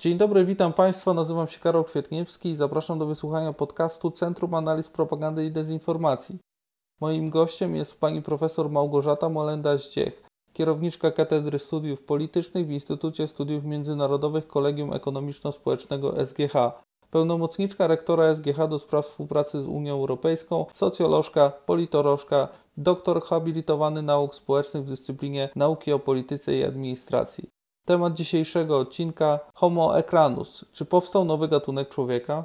Dzień dobry, witam Państwa. Nazywam się Karol Kwietniewski i zapraszam do wysłuchania podcastu Centrum Analiz Propagandy i Dezinformacji. Moim gościem jest pani profesor Małgorzata Molenda-Zdziech, kierowniczka Katedry Studiów Politycznych w Instytucie Studiów Międzynarodowych Kolegium Ekonomiczno-Społecznego SGH, pełnomocniczka rektora SGH do spraw współpracy z Unią Europejską, socjolożka, politolożka, doktor habilitowany nauk społecznych w dyscyplinie nauki o polityce i administracji. Temat dzisiejszego odcinka Homo equanus. Czy powstał nowy gatunek człowieka?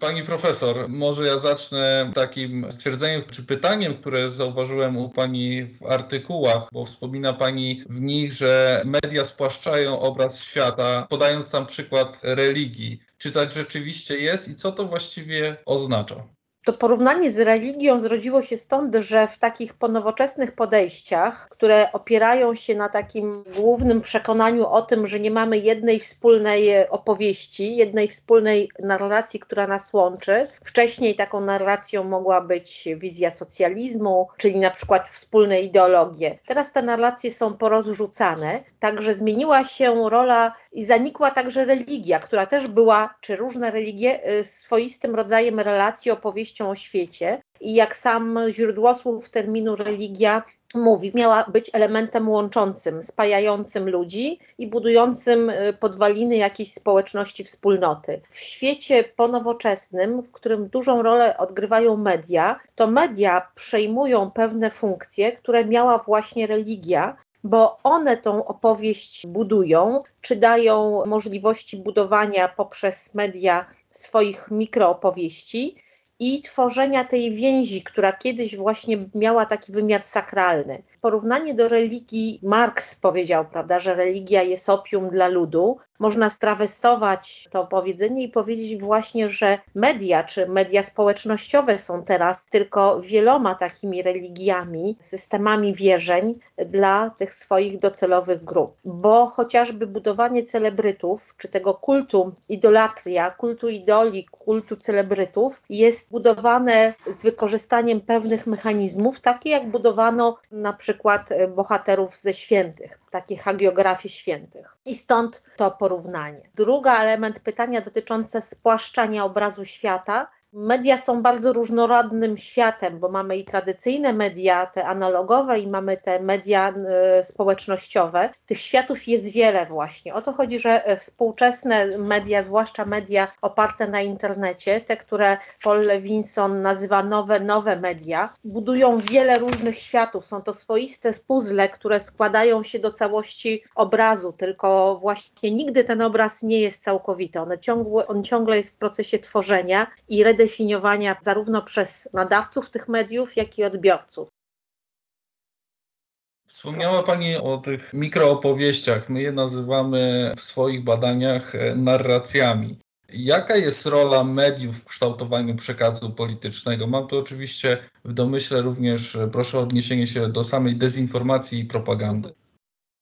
Pani profesor, może ja zacznę takim stwierdzeniem czy pytaniem, które zauważyłem u Pani w artykułach, bo wspomina Pani w nich, że media spłaszczają obraz świata, podając tam przykład religii. Czy tak rzeczywiście jest i co to właściwie oznacza? To porównanie z religią zrodziło się stąd, że w takich ponowoczesnych podejściach, które opierają się na takim głównym przekonaniu o tym, że nie mamy jednej wspólnej opowieści, jednej wspólnej narracji, która nas łączy. Wcześniej taką narracją mogła być wizja socjalizmu, czyli na przykład wspólne ideologie. Teraz te narracje są porozrzucane, także zmieniła się rola i zanikła także religia, która też była, czy różne religie, y, swoistym rodzajem relacji, opowieścią o świecie. I jak sam źródłosłów terminu religia mówi, miała być elementem łączącym, spajającym ludzi i budującym y, podwaliny jakiejś społeczności, wspólnoty. W świecie ponowoczesnym, w którym dużą rolę odgrywają media, to media przejmują pewne funkcje, które miała właśnie religia, bo one tą opowieść budują, czy dają możliwości budowania poprzez media swoich mikroopowieści i tworzenia tej więzi, która kiedyś właśnie miała taki wymiar sakralny. Porównanie do religii, Marx powiedział, prawda, że religia jest opium dla ludu. Można strawestować to powiedzenie i powiedzieć właśnie, że media czy media społecznościowe są teraz tylko wieloma takimi religiami, systemami wierzeń dla tych swoich docelowych grup. Bo chociażby budowanie celebrytów, czy tego kultu idolatria, kultu idoli, kultu celebrytów jest budowane z wykorzystaniem pewnych mechanizmów, takie jak budowano na przykład e, bohaterów ze świętych, takie hagiografie świętych. I stąd to porównanie. Drugi element pytania dotyczące spłaszczania obrazu świata Media są bardzo różnorodnym światem, bo mamy i tradycyjne media, te analogowe, i mamy te media y, społecznościowe. Tych światów jest wiele właśnie. O to chodzi, że e, współczesne media, zwłaszcza media oparte na internecie, te, które Paul Levinson nazywa nowe, nowe media, budują wiele różnych światów. Są to swoiste puzzle, które składają się do całości obrazu, tylko właśnie nigdy ten obraz nie jest całkowity. On ciągle, on ciągle jest w procesie tworzenia i redefinowania definiowania zarówno przez nadawców tych mediów, jak i odbiorców. Wspomniała Pani o tych mikroopowieściach. My je nazywamy w swoich badaniach e, narracjami. Jaka jest rola mediów w kształtowaniu przekazu politycznego? Mam tu oczywiście w domyśle również, e, proszę o odniesienie się do samej dezinformacji i propagandy.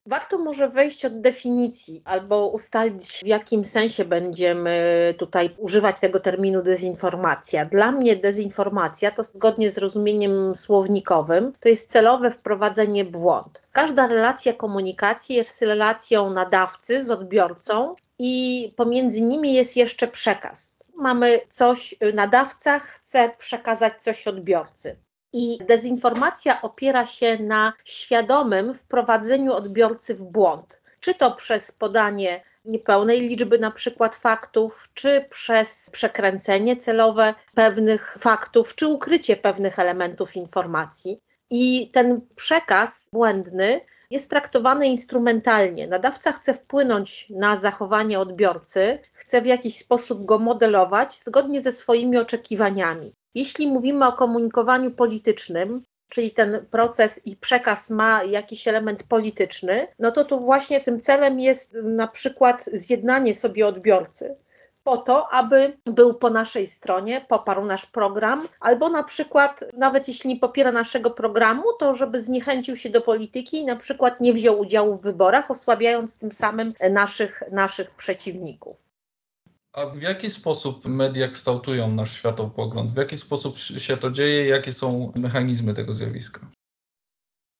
Warto może wejść od definicji albo ustalić, w jakim sensie będziemy tutaj używać tego terminu dezinformacja. Dla mnie dezinformacja to zgodnie z rozumieniem słownikowym, to jest celowe wprowadzenie błąd. Każda relacja komunikacji jest relacją nadawcy z odbiorcą i pomiędzy nimi jest jeszcze przekaz. Mamy coś, nadawca chce przekazać coś odbiorcy. I dezinformacja opiera się na świadomym wprowadzeniu odbiorcy w błąd. Czy to przez podanie niepełnej liczby na przykład faktów, czy przez przekręcenie celowe pewnych faktów, czy ukrycie pewnych elementów informacji. I ten przekaz błędny jest traktowany instrumentalnie. Nadawca chce wpłynąć na zachowanie odbiorcy, chce w jakiś sposób go modelować zgodnie ze swoimi oczekiwaniami. Jeśli mówimy o komunikowaniu politycznym, czyli ten proces i przekaz ma jakiś element polityczny, no to tu właśnie tym celem jest na przykład zjednanie sobie odbiorcy po to, aby był po naszej stronie, poparł nasz program, albo na przykład, nawet jeśli nie popiera naszego programu, to żeby zniechęcił się do polityki i na przykład nie wziął udziału w wyborach, osłabiając tym samym naszych, naszych przeciwników. A w jaki sposób media kształtują nasz światopogląd? W jaki sposób się to dzieje? Jakie są mechanizmy tego zjawiska?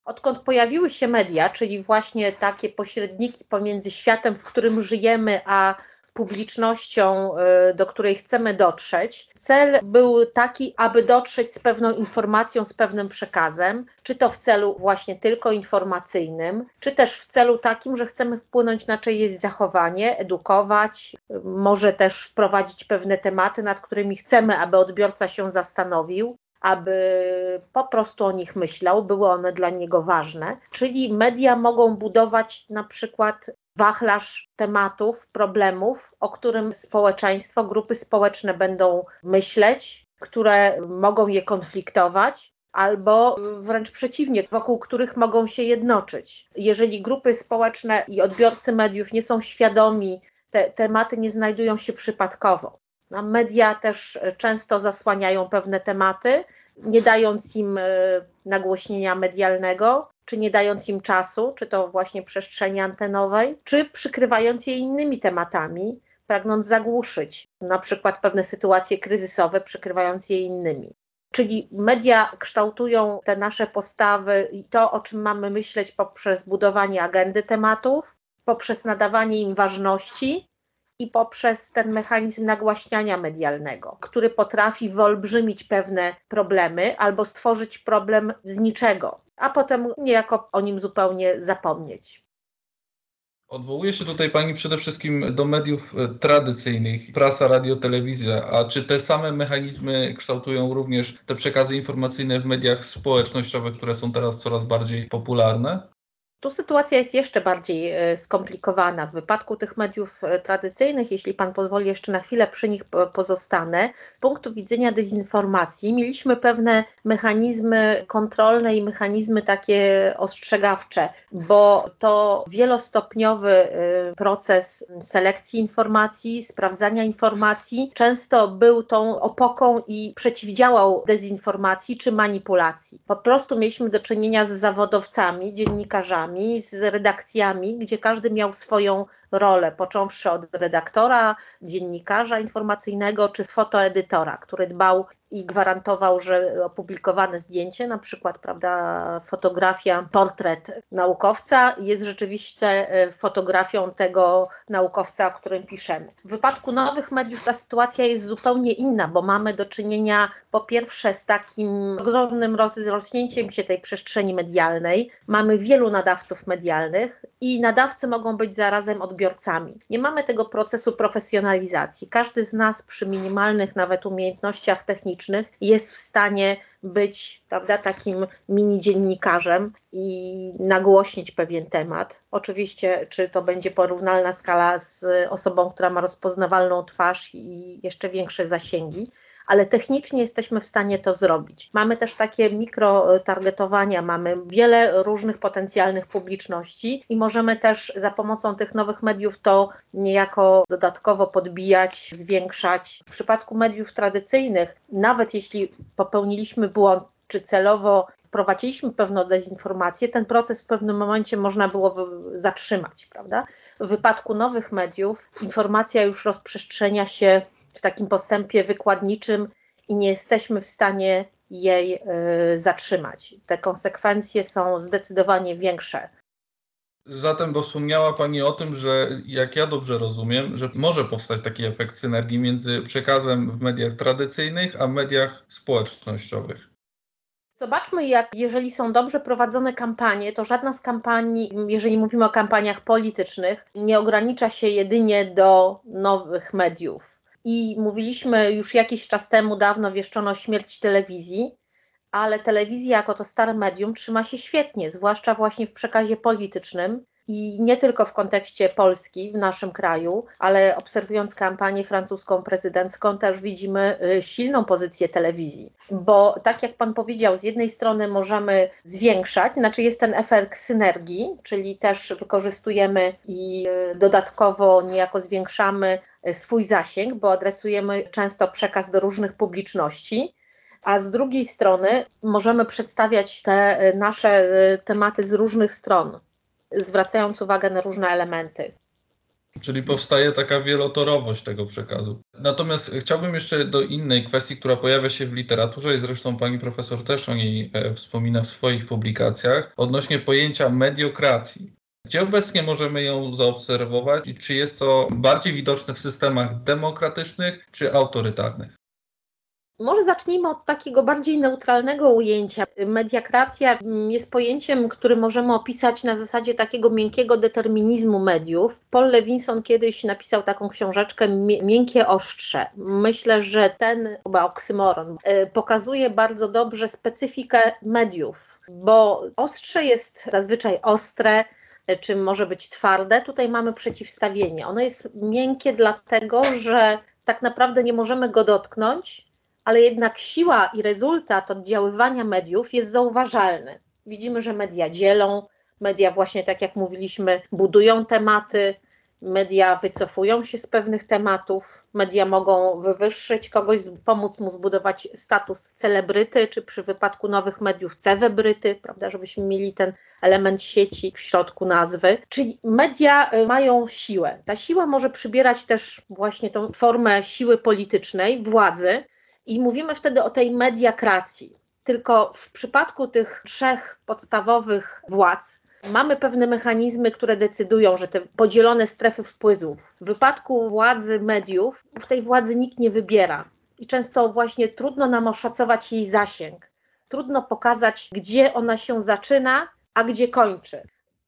Odkąd pojawiły się media, czyli właśnie takie pośredniki pomiędzy światem, w którym żyjemy, a publicznością, y, do której chcemy dotrzeć. Cel był taki, aby dotrzeć z pewną informacją, z pewnym przekazem, czy to w celu właśnie tylko informacyjnym, czy też w celu takim, że chcemy wpłynąć na czyjeś zachowanie, edukować, może też wprowadzić pewne tematy, nad którymi chcemy, aby odbiorca się zastanowił aby po prostu o nich myślał, były one dla niego ważne. Czyli media mogą budować na przykład wachlarz tematów, problemów, o którym społeczeństwo, grupy społeczne będą myśleć, które mogą je konfliktować, albo wręcz przeciwnie, wokół których mogą się jednoczyć. Jeżeli grupy społeczne i odbiorcy mediów nie są świadomi, te tematy nie znajdują się przypadkowo. No, media też często zasłaniają pewne tematy, nie dając im e, nagłośnienia medialnego, czy nie dając im czasu, czy to właśnie przestrzeni antenowej, czy przykrywając je innymi tematami, pragnąc zagłuszyć na przykład pewne sytuacje kryzysowe, przykrywając je innymi. Czyli media kształtują te nasze postawy i to, o czym mamy myśleć poprzez budowanie agendy tematów, poprzez nadawanie im ważności i poprzez ten mechanizm nagłaśniania medialnego, który potrafi wyolbrzymić pewne problemy albo stworzyć problem z niczego, a potem niejako o nim zupełnie zapomnieć. Odwołuje się tutaj Pani przede wszystkim do mediów e, tradycyjnych, prasa, radio, telewizja. A czy te same mechanizmy kształtują również te przekazy informacyjne w mediach społecznościowych, które są teraz coraz bardziej popularne? Tu sytuacja jest jeszcze bardziej e, skomplikowana. W wypadku tych mediów e, tradycyjnych, jeśli Pan pozwoli, jeszcze na chwilę przy nich pozostanę, z punktu widzenia dezinformacji mieliśmy pewne mechanizmy kontrolne i mechanizmy takie ostrzegawcze, bo to wielostopniowy e, proces selekcji informacji, sprawdzania informacji często był tą opoką i przeciwdziałał dezinformacji czy manipulacji. Po prostu mieliśmy do czynienia z zawodowcami, dziennikarzami, z redakcjami, gdzie każdy miał swoją rolę, począwszy od redaktora, dziennikarza informacyjnego czy fotoedytora, który dbał i gwarantował, że opublikowane zdjęcie, na przykład prawda, fotografia, portret naukowca jest rzeczywiście e, fotografią tego naukowca, o którym piszemy. W wypadku nowych mediów ta sytuacja jest zupełnie inna, bo mamy do czynienia po pierwsze z takim ogromnym rozrośnięciem się tej przestrzeni medialnej. Mamy wielu nadawców medialnych i nadawcy mogą być zarazem odbiorcami. Nie mamy tego procesu profesjonalizacji. Każdy z nas przy minimalnych nawet umiejętnościach technicznych jest w stanie być prawda, takim mini dziennikarzem i nagłośnić pewien temat. Oczywiście, czy to będzie porównalna skala z osobą, która ma rozpoznawalną twarz i jeszcze większe zasięgi, ale technicznie jesteśmy w stanie to zrobić. Mamy też takie mikrotargetowania, mamy wiele różnych potencjalnych publiczności i możemy też za pomocą tych nowych mediów to niejako dodatkowo podbijać, zwiększać. W przypadku mediów tradycyjnych, nawet jeśli popełniliśmy błąd, czy celowo wprowadziliśmy pewną dezinformację, ten proces w pewnym momencie można było zatrzymać, prawda? W wypadku nowych mediów informacja już rozprzestrzenia się w takim postępie wykładniczym i nie jesteśmy w stanie jej y, zatrzymać. Te konsekwencje są zdecydowanie większe. Zatem, bo wspomniała Pani o tym, że jak ja dobrze rozumiem, że może powstać taki efekt synergii między przekazem w mediach tradycyjnych, a mediach społecznościowych. Zobaczmy, jak jeżeli są dobrze prowadzone kampanie, to żadna z kampanii, jeżeli mówimy o kampaniach politycznych, nie ogranicza się jedynie do nowych mediów i mówiliśmy już jakiś czas temu, dawno wieszczono śmierć telewizji, ale telewizja jako to stare medium trzyma się świetnie, zwłaszcza właśnie w przekazie politycznym i nie tylko w kontekście Polski, w naszym kraju, ale obserwując kampanię francuską prezydencką też widzimy y, silną pozycję telewizji, bo tak jak Pan powiedział, z jednej strony możemy zwiększać, znaczy jest ten efekt synergii, czyli też wykorzystujemy i y, dodatkowo niejako zwiększamy y, swój zasięg, bo adresujemy często przekaz do różnych publiczności, a z drugiej strony możemy przedstawiać te nasze tematy z różnych stron zwracając uwagę na różne elementy. Czyli powstaje taka wielotorowość tego przekazu. Natomiast chciałbym jeszcze do innej kwestii, która pojawia się w literaturze i zresztą pani profesor też o niej e, wspomina w swoich publikacjach, odnośnie pojęcia mediokracji. Gdzie obecnie możemy ją zaobserwować i czy jest to bardziej widoczne w systemach demokratycznych czy autorytarnych? Może zacznijmy od takiego bardziej neutralnego ujęcia. Mediakracja jest pojęciem, który możemy opisać na zasadzie takiego miękkiego determinizmu mediów. Paul Levinson kiedyś napisał taką książeczkę Miękkie ostrze. Myślę, że ten chyba oksymoron e, pokazuje bardzo dobrze specyfikę mediów, bo ostrze jest zazwyczaj ostre, e, czy może być twarde. Tutaj mamy przeciwstawienie. Ono jest miękkie dlatego, że tak naprawdę nie możemy go dotknąć, ale jednak siła i rezultat oddziaływania mediów jest zauważalny. Widzimy, że media dzielą, media właśnie tak jak mówiliśmy, budują tematy, media wycofują się z pewnych tematów, media mogą wywyższyć kogoś, pomóc mu zbudować status celebryty, czy przy wypadku nowych mediów cewebryty, prawda, żebyśmy mieli ten element sieci w środku nazwy. Czyli media y, mają siłę. Ta siła może przybierać też właśnie tą formę siły politycznej, władzy, i mówimy wtedy o tej mediakracji. Tylko w przypadku tych trzech podstawowych władz mamy pewne mechanizmy, które decydują, że te podzielone strefy wpływów. W wypadku władzy mediów, w tej władzy nikt nie wybiera i często właśnie trudno nam oszacować jej zasięg. Trudno pokazać, gdzie ona się zaczyna, a gdzie kończy.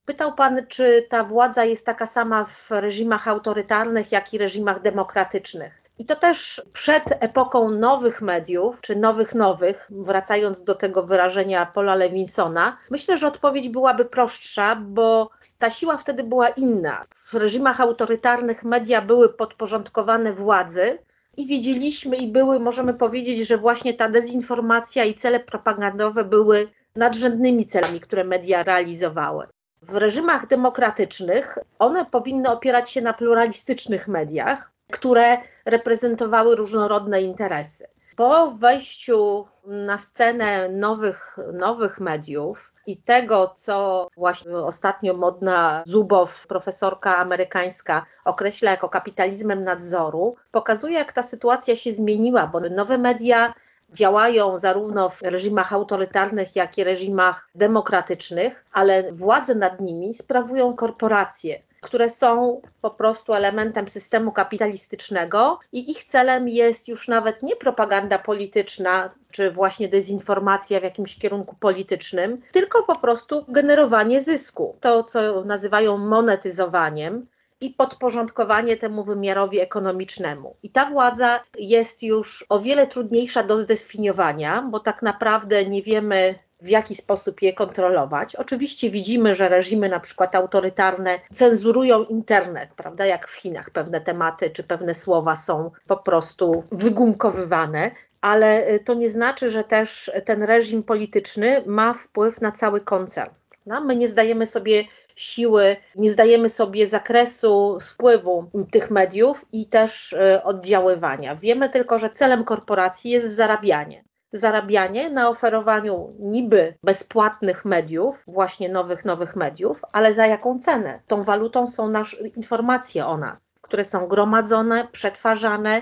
Pytał Pan, czy ta władza jest taka sama w reżimach autorytarnych, jak i reżimach demokratycznych. I to też przed epoką nowych mediów, czy nowych nowych, wracając do tego wyrażenia Paula Lewinsona, myślę, że odpowiedź byłaby prostsza, bo ta siła wtedy była inna. W reżimach autorytarnych media były podporządkowane władzy, i wiedzieliśmy i były, możemy powiedzieć, że właśnie ta dezinformacja i cele propagandowe były nadrzędnymi celami, które media realizowały. W reżimach demokratycznych one powinny opierać się na pluralistycznych mediach, które reprezentowały różnorodne interesy. Po wejściu na scenę nowych, nowych mediów, i tego, co właśnie ostatnio modna Zubow, profesorka amerykańska, określa jako kapitalizmem nadzoru, pokazuje, jak ta sytuacja się zmieniła, bo nowe media działają zarówno w reżimach autorytarnych, jak i reżimach demokratycznych, ale władzę nad nimi sprawują korporacje które są po prostu elementem systemu kapitalistycznego i ich celem jest już nawet nie propaganda polityczna czy właśnie dezinformacja w jakimś kierunku politycznym, tylko po prostu generowanie zysku. To, co nazywają monetyzowaniem i podporządkowanie temu wymiarowi ekonomicznemu. I ta władza jest już o wiele trudniejsza do zdefiniowania, bo tak naprawdę nie wiemy, w jaki sposób je kontrolować. Oczywiście widzimy, że reżimy na przykład autorytarne cenzurują internet, prawda, jak w Chinach pewne tematy czy pewne słowa są po prostu wygumkowywane, ale to nie znaczy, że też ten reżim polityczny ma wpływ na cały koncern. No, my nie zdajemy sobie siły, nie zdajemy sobie zakresu wpływu tych mediów i też y, oddziaływania. Wiemy tylko, że celem korporacji jest zarabianie zarabianie na oferowaniu niby bezpłatnych mediów, właśnie nowych, nowych mediów, ale za jaką cenę? Tą walutą są nasze informacje o nas, które są gromadzone, przetwarzane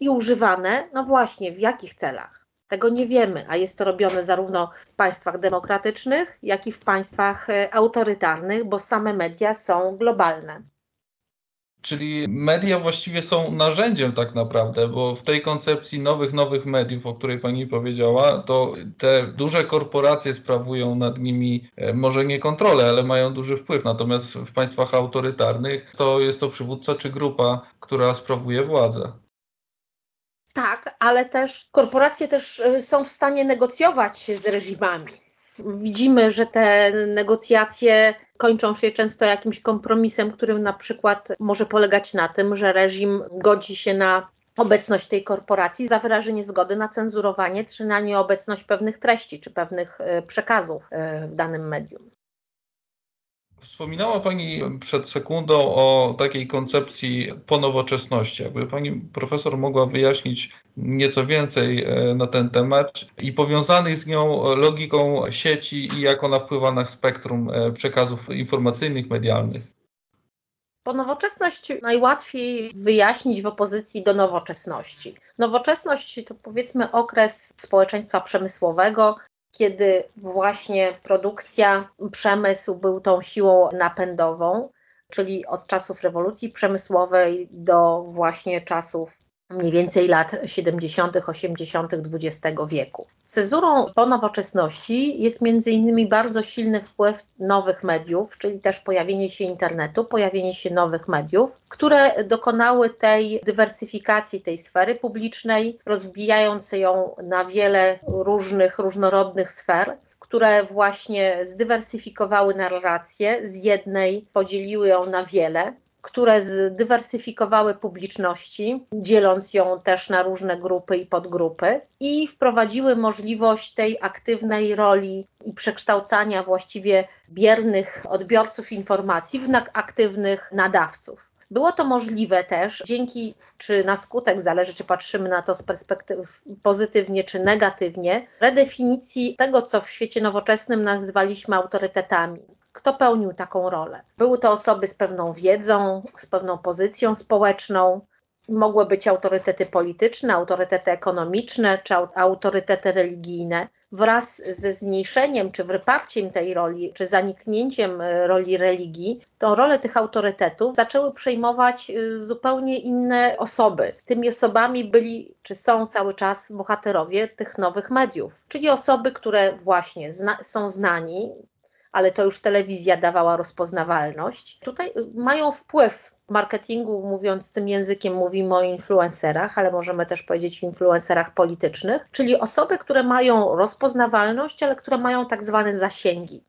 i używane, no właśnie, w jakich celach? Tego nie wiemy, a jest to robione zarówno w państwach demokratycznych, jak i w państwach e, autorytarnych, bo same media są globalne. Czyli media właściwie są narzędziem tak naprawdę, bo w tej koncepcji nowych, nowych mediów, o której Pani powiedziała, to te duże korporacje sprawują nad nimi e, może nie kontrolę, ale mają duży wpływ. Natomiast w państwach autorytarnych to jest to przywódca czy grupa, która sprawuje władzę. Tak, ale też korporacje też e, są w stanie negocjować z reżimami. Widzimy, że te negocjacje kończą się często jakimś kompromisem, którym na przykład może polegać na tym, że reżim godzi się na obecność tej korporacji za wyrażenie zgody na cenzurowanie czy na nieobecność pewnych treści czy pewnych e, przekazów e, w danym medium. Wspominała Pani przed sekundą o takiej koncepcji ponowoczesności. Jakby Pani profesor mogła wyjaśnić nieco więcej e, na ten temat i powiązanej z nią logiką sieci i jak ona wpływa na spektrum e, przekazów informacyjnych, medialnych. Ponowoczesność najłatwiej wyjaśnić w opozycji do nowoczesności. Nowoczesność to powiedzmy okres społeczeństwa przemysłowego, kiedy właśnie produkcja, przemysł był tą siłą napędową, czyli od czasów rewolucji przemysłowej do właśnie czasów mniej więcej lat 70., 80. XX wieku. Cezurą po nowoczesności jest między innymi bardzo silny wpływ nowych mediów, czyli też pojawienie się internetu, pojawienie się nowych mediów, które dokonały tej dywersyfikacji tej sfery publicznej, rozbijając ją na wiele różnych, różnorodnych sfer które właśnie zdywersyfikowały narrację, z jednej podzieliły ją na wiele, które zdywersyfikowały publiczności, dzieląc ją też na różne grupy i podgrupy i wprowadziły możliwość tej aktywnej roli i przekształcania właściwie biernych odbiorców informacji w aktywnych nadawców. Było to możliwe też dzięki, czy na skutek, zależy czy patrzymy na to z perspektyw pozytywnie czy negatywnie, redefinicji tego, co w świecie nowoczesnym nazywaliśmy autorytetami. Kto pełnił taką rolę? Były to osoby z pewną wiedzą, z pewną pozycją społeczną, mogły być autorytety polityczne, autorytety ekonomiczne czy autorytety religijne. Wraz ze zmniejszeniem czy wyparciem tej roli, czy zaniknięciem e, roli religii, tą rolę tych autorytetów zaczęły przejmować e, zupełnie inne osoby. Tymi osobami byli, czy są cały czas bohaterowie tych nowych mediów, czyli osoby, które właśnie zna, są znani, ale to już telewizja dawała rozpoznawalność. Tutaj mają wpływ marketingu, mówiąc tym językiem, mówimy o influencerach, ale możemy też powiedzieć influencerach politycznych, czyli osoby, które mają rozpoznawalność, ale które mają tak zwane zasięgi.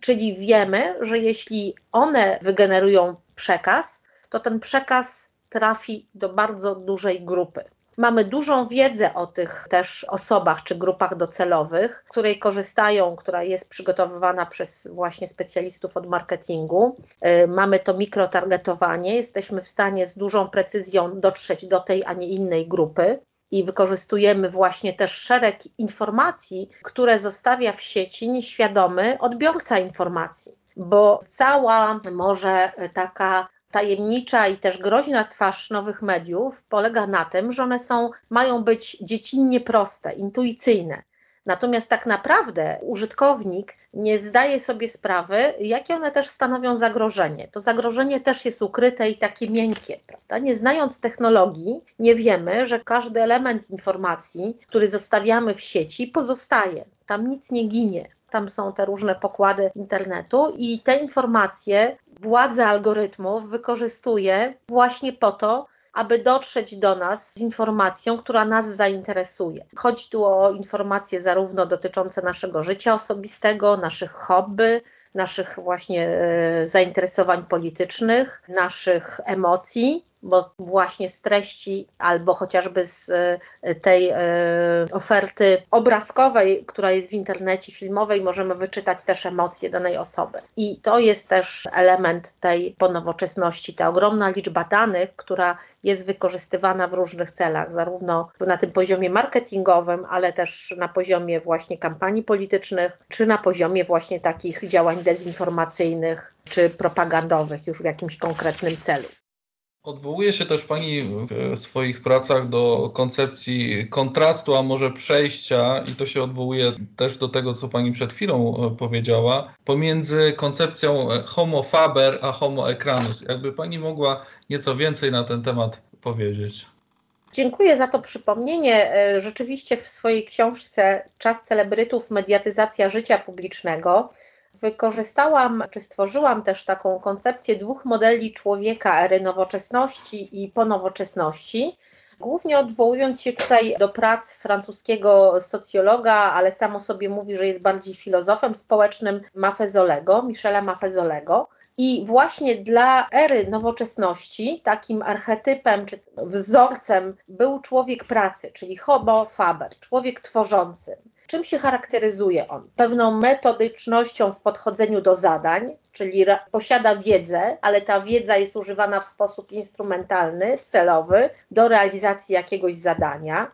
Czyli wiemy, że jeśli one wygenerują przekaz, to ten przekaz trafi do bardzo dużej grupy. Mamy dużą wiedzę o tych też osobach czy grupach docelowych, której korzystają, która jest przygotowywana przez właśnie specjalistów od marketingu. Y, mamy to mikrotargetowanie, jesteśmy w stanie z dużą precyzją dotrzeć do tej, a nie innej grupy i wykorzystujemy właśnie też szereg informacji, które zostawia w sieci nieświadomy odbiorca informacji. Bo cała może taka tajemnicza i też groźna twarz nowych mediów polega na tym, że one są, mają być dziecinnie proste, intuicyjne. Natomiast tak naprawdę użytkownik nie zdaje sobie sprawy, jakie one też stanowią zagrożenie. To zagrożenie też jest ukryte i takie miękkie, prawda? Nie znając technologii, nie wiemy, że każdy element informacji, który zostawiamy w sieci, pozostaje. Tam nic nie ginie. Tam są te różne pokłady internetu i te informacje władza algorytmów wykorzystuje właśnie po to, aby dotrzeć do nas z informacją, która nas zainteresuje. Chodzi tu o informacje zarówno dotyczące naszego życia osobistego, naszych hobby, naszych właśnie e, zainteresowań politycznych, naszych emocji, bo właśnie z treści albo chociażby z e, tej e, oferty obrazkowej, która jest w internecie filmowej, możemy wyczytać też emocje danej osoby. I to jest też element tej ponowoczesności, ta ogromna liczba danych, która jest wykorzystywana w różnych celach, zarówno na tym poziomie marketingowym, ale też na poziomie właśnie kampanii politycznych, czy na poziomie właśnie takich działań dezinformacyjnych czy propagandowych już w jakimś konkretnym celu. Odwołuje się też Pani w swoich pracach do koncepcji kontrastu, a może przejścia, i to się odwołuje też do tego, co Pani przed chwilą e, powiedziała, pomiędzy koncepcją homo faber a homo ekranus. Jakby Pani mogła nieco więcej na ten temat powiedzieć. Dziękuję za to przypomnienie. E, rzeczywiście w swojej książce Czas celebrytów, mediatyzacja życia publicznego wykorzystałam, czy stworzyłam też taką koncepcję dwóch modeli człowieka, ery nowoczesności i ponowoczesności. Głównie odwołując się tutaj do prac francuskiego socjologa, ale samo sobie mówi, że jest bardziej filozofem społecznym Maffezolego, Michela Maffezolego. I właśnie dla ery nowoczesności takim archetypem czy wzorcem był człowiek pracy, czyli homo faber, człowiek tworzący. Czym się charakteryzuje on? Pewną metodycznością w podchodzeniu do zadań, czyli posiada wiedzę, ale ta wiedza jest używana w sposób instrumentalny, celowy do realizacji jakiegoś zadania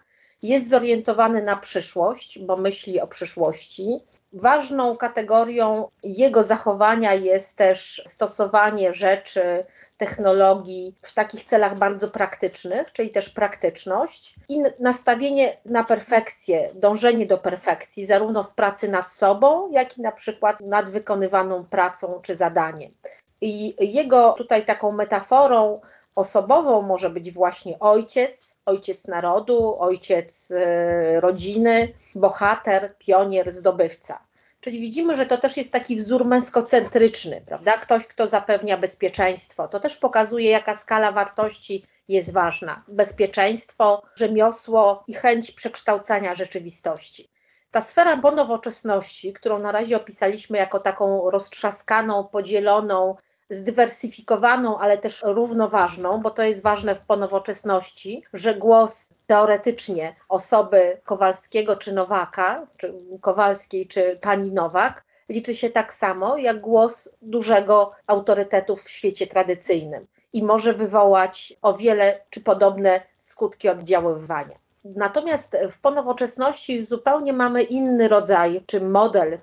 jest zorientowany na przyszłość, bo myśli o przyszłości. Ważną kategorią jego zachowania jest też stosowanie rzeczy, technologii w takich celach bardzo praktycznych, czyli też praktyczność i nastawienie na perfekcję, dążenie do perfekcji, zarówno w pracy nad sobą, jak i na przykład nad wykonywaną pracą czy zadaniem. I jego tutaj taką metaforą osobową może być właśnie ojciec, ojciec narodu, ojciec e, rodziny, bohater, pionier, zdobywca. Czyli widzimy, że to też jest taki wzór męskocentryczny, prawda? Ktoś, kto zapewnia bezpieczeństwo. To też pokazuje, jaka skala wartości jest ważna. Bezpieczeństwo, rzemiosło i chęć przekształcania rzeczywistości. Ta sfera nowoczesności, którą na razie opisaliśmy jako taką roztrzaskaną, podzieloną, zdywersyfikowaną, ale też równoważną, bo to jest ważne w ponowoczesności, że głos teoretycznie osoby Kowalskiego czy Nowaka, czy Kowalskiej czy pani Nowak, liczy się tak samo jak głos dużego autorytetu w świecie tradycyjnym i może wywołać o wiele czy podobne skutki oddziaływania. Natomiast w ponowoczesności zupełnie mamy inny rodzaj czy model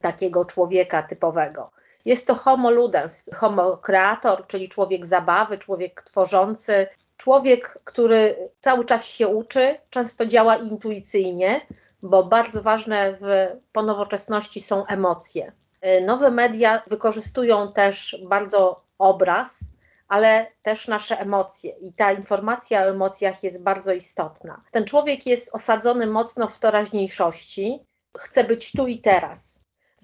takiego człowieka typowego. Jest to homo ludens, homo creator, czyli człowiek zabawy, człowiek tworzący, człowiek, który cały czas się uczy, często działa intuicyjnie, bo bardzo ważne w ponowoczesności są emocje. Nowe media wykorzystują też bardzo obraz, ale też nasze emocje i ta informacja o emocjach jest bardzo istotna. Ten człowiek jest osadzony mocno w teraźniejszości, chce być tu i teraz.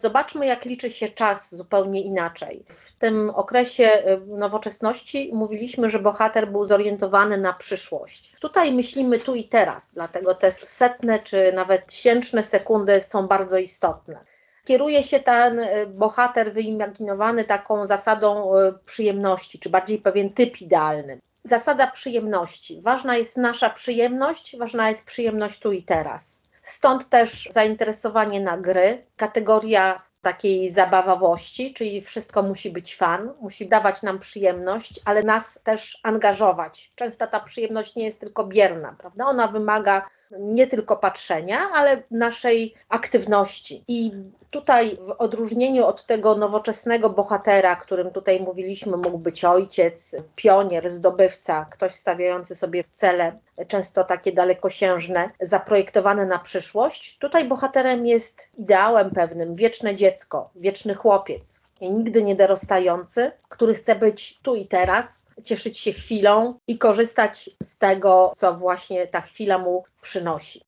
Zobaczmy, jak liczy się czas zupełnie inaczej. W tym okresie y, nowoczesności mówiliśmy, że bohater był zorientowany na przyszłość. Tutaj myślimy tu i teraz, dlatego te setne czy nawet tysięczne sekundy są bardzo istotne. Kieruje się ten y, bohater wyimaginowany taką zasadą y, przyjemności, czy bardziej pewien typ idealny. Zasada przyjemności. Ważna jest nasza przyjemność, ważna jest przyjemność tu i teraz. Stąd też zainteresowanie na gry, kategoria takiej zabawowości, czyli wszystko musi być fan, musi dawać nam przyjemność, ale nas też angażować. Często ta przyjemność nie jest tylko bierna, prawda? Ona wymaga nie tylko patrzenia, ale naszej aktywności. I tutaj w odróżnieniu od tego nowoczesnego bohatera, którym tutaj mówiliśmy, mógł być ojciec, pionier, zdobywca, ktoś stawiający sobie cele, często takie dalekosiężne, zaprojektowane na przyszłość. Tutaj bohaterem jest ideałem pewnym, wieczne dziecko, wieczny chłopiec, nigdy nie dorastający, który chce być tu i teraz, cieszyć się chwilą i korzystać z tego, co właśnie ta chwila mu przynosi.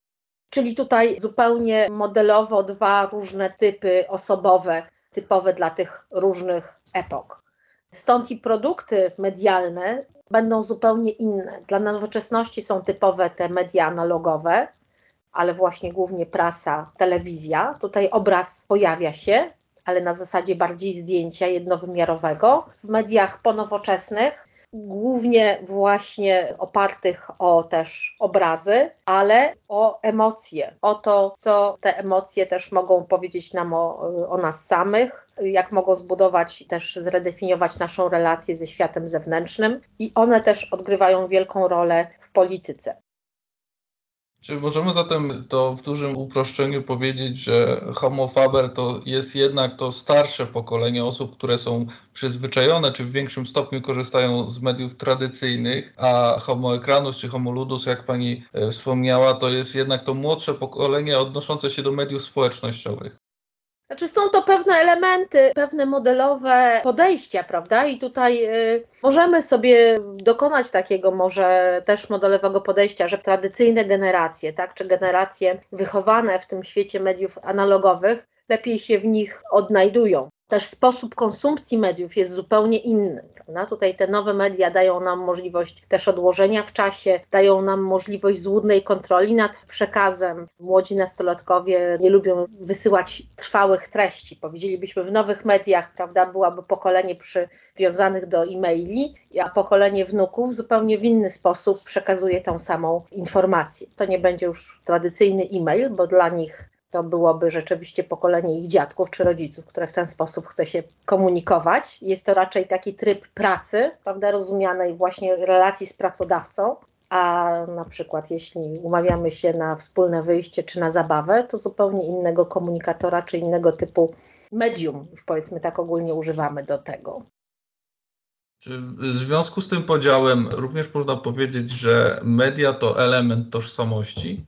Czyli tutaj zupełnie modelowo dwa różne typy osobowe, typowe dla tych różnych epok. Stąd i produkty medialne będą zupełnie inne. Dla nowoczesności są typowe te media analogowe, ale właśnie głównie prasa, telewizja. Tutaj obraz pojawia się, ale na zasadzie bardziej zdjęcia jednowymiarowego. W mediach ponowoczesnych głównie właśnie opartych o też obrazy, ale o emocje, o to, co te emocje też mogą powiedzieć nam o, o nas samych, jak mogą zbudować, też zredefiniować naszą relację ze światem zewnętrznym i one też odgrywają wielką rolę w polityce. Czy możemy zatem to w dużym uproszczeniu powiedzieć, że Homo faber to jest jednak to starsze pokolenie osób, które są przyzwyczajone, czy w większym stopniu korzystają z mediów tradycyjnych, a Homo ekranus czy Homo ludus, jak pani e, wspomniała, to jest jednak to młodsze pokolenie odnoszące się do mediów społecznościowych? Znaczy są to pewne elementy, pewne modelowe podejścia, prawda? I tutaj y, możemy sobie dokonać takiego może też modelowego podejścia, że tradycyjne generacje, tak, czy generacje wychowane w tym świecie mediów analogowych lepiej się w nich odnajdują też sposób konsumpcji mediów jest zupełnie inny. Prawda? Tutaj te nowe media dają nam możliwość też odłożenia w czasie, dają nam możliwość złudnej kontroli nad przekazem. Młodzi nastolatkowie nie lubią wysyłać trwałych treści. Powiedzielibyśmy w nowych mediach, prawda, byłaby pokolenie przywiązanych do e-maili, a pokolenie wnuków zupełnie w inny sposób przekazuje tą samą informację. To nie będzie już tradycyjny e-mail, bo dla nich to byłoby rzeczywiście pokolenie ich dziadków czy rodziców, które w ten sposób chce się komunikować. Jest to raczej taki tryb pracy, prawda, rozumianej właśnie relacji z pracodawcą, a na przykład jeśli umawiamy się na wspólne wyjście czy na zabawę, to zupełnie innego komunikatora czy innego typu medium, już powiedzmy tak ogólnie używamy do tego. Czy w związku z tym podziałem również można powiedzieć, że media to element tożsamości?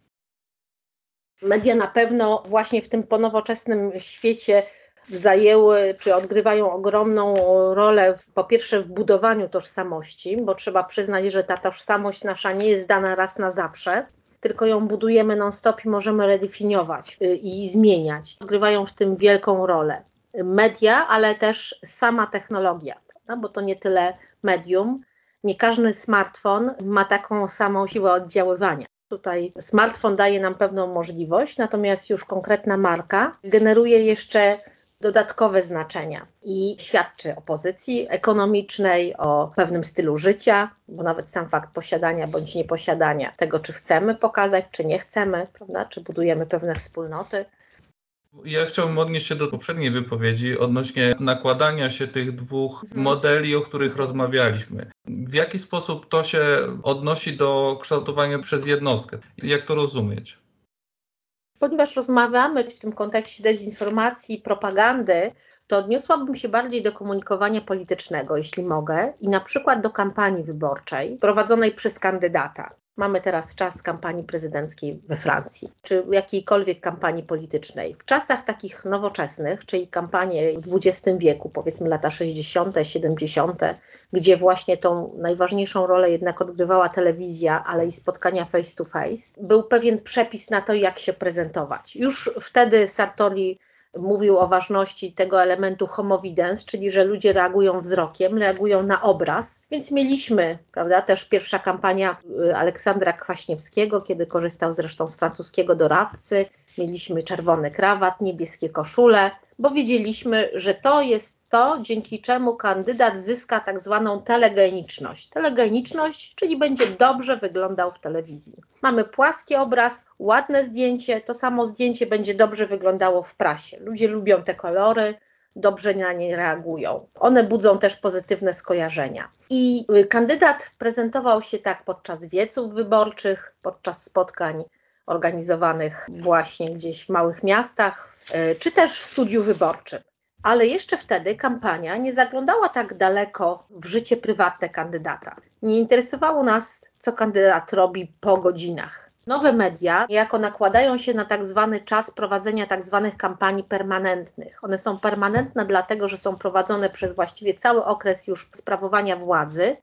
Media na pewno właśnie w tym ponowoczesnym świecie zajęły czy odgrywają ogromną rolę po pierwsze w budowaniu tożsamości, bo trzeba przyznać, że ta tożsamość nasza nie jest dana raz na zawsze, tylko ją budujemy non-stop i możemy redefiniować y, i zmieniać. Odgrywają w tym wielką rolę media, ale też sama technologia, prawda? bo to nie tyle medium. Nie każdy smartfon ma taką samą siłę oddziaływania. Tutaj smartfon daje nam pewną możliwość, natomiast już konkretna marka generuje jeszcze dodatkowe znaczenia i świadczy o pozycji ekonomicznej, o pewnym stylu życia, bo nawet sam fakt posiadania bądź nieposiadania tego, czy chcemy pokazać, czy nie chcemy, prawda? czy budujemy pewne wspólnoty. Ja chciałbym odnieść się do poprzedniej wypowiedzi odnośnie nakładania się tych dwóch mhm. modeli, o których rozmawialiśmy. W jaki sposób to się odnosi do kształtowania przez jednostkę? Jak to rozumieć? Ponieważ rozmawiamy w tym kontekście dezinformacji i propagandy, to odniosłabym się bardziej do komunikowania politycznego, jeśli mogę, i na przykład do kampanii wyborczej prowadzonej przez kandydata. Mamy teraz czas kampanii prezydenckiej we Francji, czy jakiejkolwiek kampanii politycznej. W czasach takich nowoczesnych, czyli kampanie w XX wieku, powiedzmy lata 60., 70., gdzie właśnie tą najważniejszą rolę jednak odgrywała telewizja, ale i spotkania face to face, był pewien przepis na to, jak się prezentować. Już wtedy Sartori mówił o ważności tego elementu homovidens, czyli że ludzie reagują wzrokiem, reagują na obraz. Więc mieliśmy, prawda, też pierwsza kampania y, Aleksandra Kwaśniewskiego, kiedy korzystał zresztą z francuskiego doradcy. Mieliśmy czerwony krawat, niebieskie koszule, bo wiedzieliśmy, że to jest to, dzięki czemu kandydat zyska tak zwaną telegeniczność. Telegeniczność, czyli będzie dobrze wyglądał w telewizji. Mamy płaski obraz, ładne zdjęcie, to samo zdjęcie będzie dobrze wyglądało w prasie. Ludzie lubią te kolory, dobrze na nie reagują. One budzą też pozytywne skojarzenia. I kandydat prezentował się tak podczas wieców wyborczych, podczas spotkań organizowanych właśnie gdzieś w małych miastach, e, czy też w studiu wyborczym ale jeszcze wtedy kampania nie zaglądała tak daleko w życie prywatne kandydata. Nie interesowało nas, co kandydat robi po godzinach. Nowe media niejako nakładają się na tak zwany czas prowadzenia tak zwanych kampanii permanentnych. One są permanentne dlatego, że są prowadzone przez właściwie cały okres już sprawowania władzy,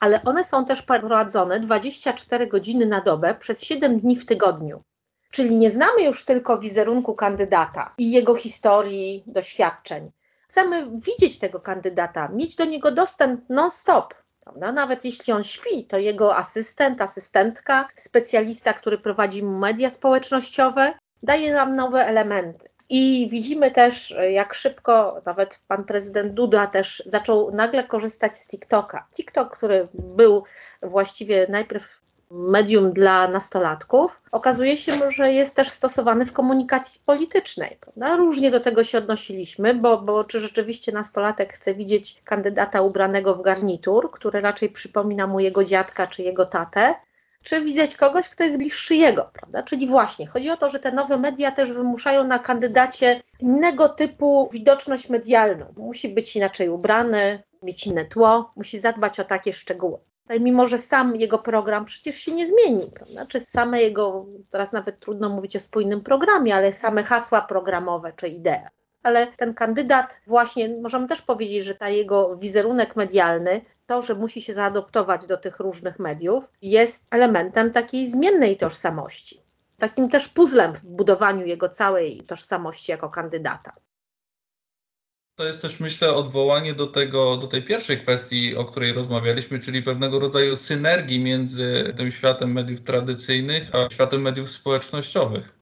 ale one są też prowadzone 24 godziny na dobę przez 7 dni w tygodniu. Czyli nie znamy już tylko wizerunku kandydata i jego historii, doświadczeń. Chcemy widzieć tego kandydata, mieć do niego dostęp non-stop. Prawda? Nawet jeśli on śpi, to jego asystent, asystentka, specjalista, który prowadzi media społecznościowe, daje nam nowe elementy. I widzimy też, jak szybko nawet pan prezydent Duda też zaczął nagle korzystać z TikToka. TikTok, który był właściwie najpierw medium dla nastolatków, okazuje się, że jest też stosowany w komunikacji politycznej. Prawda? Różnie do tego się odnosiliśmy, bo, bo czy rzeczywiście nastolatek chce widzieć kandydata ubranego w garnitur, który raczej przypomina mu jego dziadka czy jego tatę, czy widzieć kogoś, kto jest bliższy jego, prawda? Czyli właśnie chodzi o to, że te nowe media też wymuszają na kandydacie innego typu widoczność medialną. Musi być inaczej ubrany, mieć inne tło, musi zadbać o takie szczegóły mimo że sam jego program przecież się nie zmieni, prawda? Czy same jego, teraz nawet trudno mówić o spójnym programie, ale same hasła programowe czy idee. Ale ten kandydat właśnie, możemy też powiedzieć, że ta jego wizerunek medialny, to, że musi się zaadoptować do tych różnych mediów, jest elementem takiej zmiennej tożsamości. Takim też puzzlem w budowaniu jego całej tożsamości jako kandydata. To jest też, myślę, odwołanie do, tego, do tej pierwszej kwestii, o której rozmawialiśmy, czyli pewnego rodzaju synergii między tym światem mediów tradycyjnych a światem mediów społecznościowych.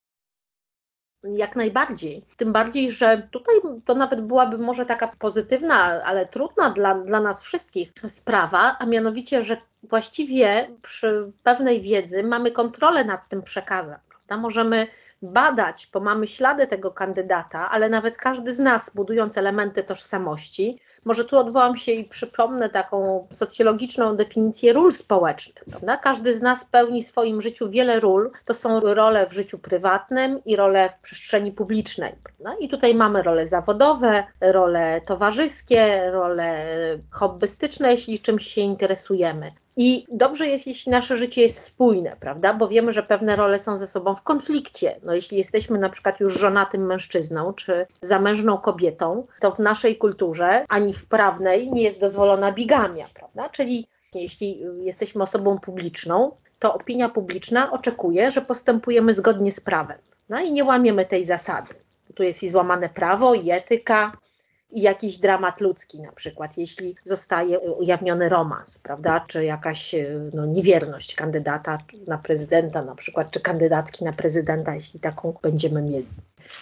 Jak najbardziej. Tym bardziej, że tutaj to nawet byłaby może taka pozytywna, ale trudna dla, dla nas wszystkich sprawa, a mianowicie, że właściwie przy pewnej wiedzy mamy kontrolę nad tym przekazem. Prawda? Możemy badać, bo mamy ślady tego kandydata, ale nawet każdy z nas, budując elementy tożsamości, może tu odwołam się i przypomnę taką socjologiczną definicję ról społecznych. Prawda? Każdy z nas pełni w swoim życiu wiele ról. To są role w życiu prywatnym i role w przestrzeni publicznej. Prawda? I tutaj mamy role zawodowe, role towarzyskie, role hobbystyczne, jeśli czymś się interesujemy. I dobrze jest, jeśli nasze życie jest spójne, prawda? Bo wiemy, że pewne role są ze sobą w konflikcie. No, jeśli jesteśmy na przykład już żonatym mężczyzną czy zamężną kobietą, to w naszej kulturze ani w prawnej nie jest dozwolona bigamia, prawda? Czyli jeśli jesteśmy osobą publiczną, to opinia publiczna oczekuje, że postępujemy zgodnie z prawem. No i nie łamiemy tej zasady. Tu jest i złamane prawo, i etyka, jakiś dramat ludzki na przykład, jeśli zostaje ujawniony romans, prawda, czy jakaś no, niewierność kandydata na prezydenta na przykład, czy kandydatki na prezydenta, jeśli taką będziemy mieli.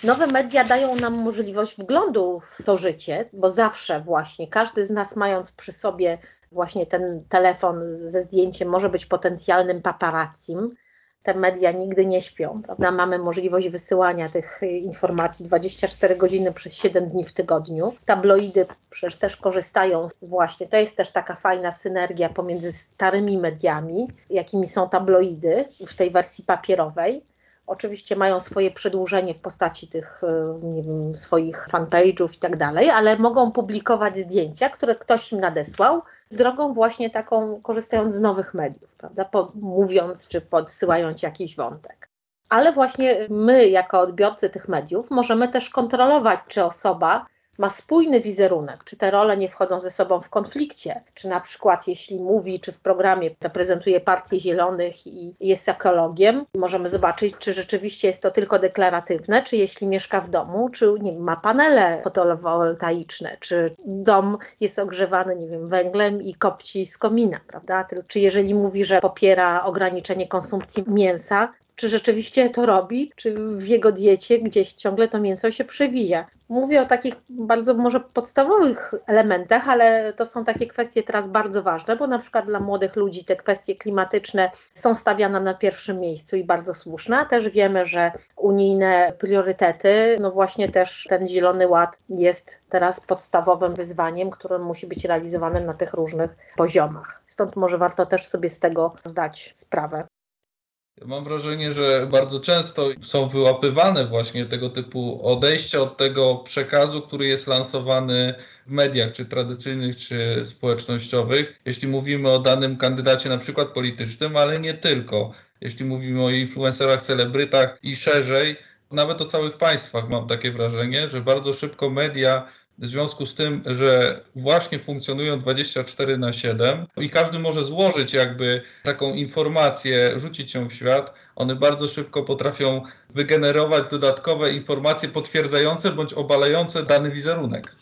Nowe media dają nam możliwość wglądu w to życie, bo zawsze właśnie każdy z nas mając przy sobie właśnie ten telefon ze zdjęciem może być potencjalnym paparazzim, te media nigdy nie śpią, prawda? Mamy możliwość wysyłania tych informacji 24 godziny przez 7 dni w tygodniu. Tabloidy przecież też korzystają właśnie, to jest też taka fajna synergia pomiędzy starymi mediami, jakimi są tabloidy w tej wersji papierowej. Oczywiście mają swoje przedłużenie w postaci tych nie wiem, swoich fanpage'ów i tak dalej, ale mogą publikować zdjęcia, które ktoś im nadesłał, drogą właśnie taką, korzystając z nowych mediów, prawda, mówiąc czy podsyłając jakiś wątek. Ale właśnie my, jako odbiorcy tych mediów, możemy też kontrolować, czy osoba ma spójny wizerunek, czy te role nie wchodzą ze sobą w konflikcie, czy na przykład jeśli mówi, czy w programie reprezentuje Partię Zielonych i jest ekologiem, możemy zobaczyć, czy rzeczywiście jest to tylko deklaratywne, czy jeśli mieszka w domu, czy nie, ma panele fotowoltaiczne, czy dom jest ogrzewany, nie wiem, węglem i kopci z komina, prawda? Czy jeżeli mówi, że popiera ograniczenie konsumpcji mięsa, czy rzeczywiście to robi, czy w jego diecie gdzieś ciągle to mięso się przewija. Mówię o takich bardzo może podstawowych elementach, ale to są takie kwestie teraz bardzo ważne, bo na przykład dla młodych ludzi te kwestie klimatyczne są stawiane na pierwszym miejscu i bardzo słuszne. A też wiemy, że unijne priorytety, no właśnie też ten Zielony Ład jest teraz podstawowym wyzwaniem, które musi być realizowane na tych różnych poziomach. Stąd może warto też sobie z tego zdać sprawę. Mam wrażenie, że bardzo często są wyłapywane właśnie tego typu odejścia od tego przekazu, który jest lansowany w mediach, czy tradycyjnych, czy społecznościowych. Jeśli mówimy o danym kandydacie, na przykład politycznym, ale nie tylko. Jeśli mówimy o influencerach, celebrytach i szerzej, nawet o całych państwach mam takie wrażenie, że bardzo szybko media w związku z tym, że właśnie funkcjonują 24 na 7 i każdy może złożyć jakby taką informację, rzucić ją w świat, one bardzo szybko potrafią wygenerować dodatkowe informacje potwierdzające bądź obalające dany wizerunek.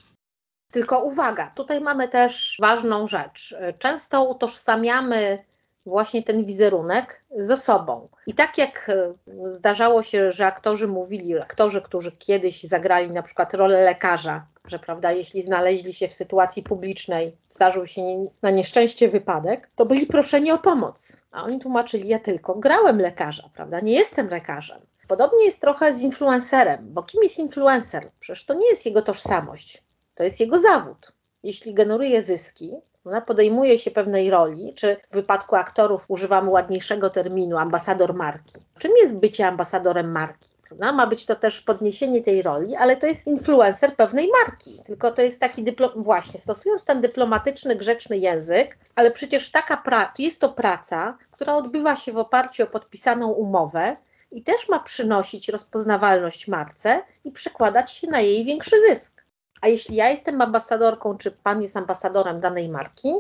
Tylko uwaga, tutaj mamy też ważną rzecz. Często utożsamiamy właśnie ten wizerunek z osobą. I tak jak e, zdarzało się, że aktorzy mówili, aktorzy, którzy kiedyś zagrali na przykład rolę lekarza, że prawda, jeśli znaleźli się w sytuacji publicznej, zdarzył się na nieszczęście wypadek, to byli proszeni o pomoc. A oni tłumaczyli, ja tylko grałem lekarza, prawda, nie jestem lekarzem. Podobnie jest trochę z influencerem, bo kim jest influencer? Przecież to nie jest jego tożsamość, to jest jego zawód. Jeśli generuje zyski, ona podejmuje się pewnej roli, czy w wypadku aktorów używamy ładniejszego terminu ambasador marki. Czym jest bycie ambasadorem marki? Prawda? Ma być to też podniesienie tej roli, ale to jest influencer pewnej marki. Tylko to jest taki dyplom, właśnie, stosując ten dyplomatyczny, grzeczny język, ale przecież taka praca, jest to praca, która odbywa się w oparciu o podpisaną umowę i też ma przynosić rozpoznawalność marce i przekładać się na jej większy zysk. A jeśli ja jestem ambasadorką, czy pan jest ambasadorem danej marki,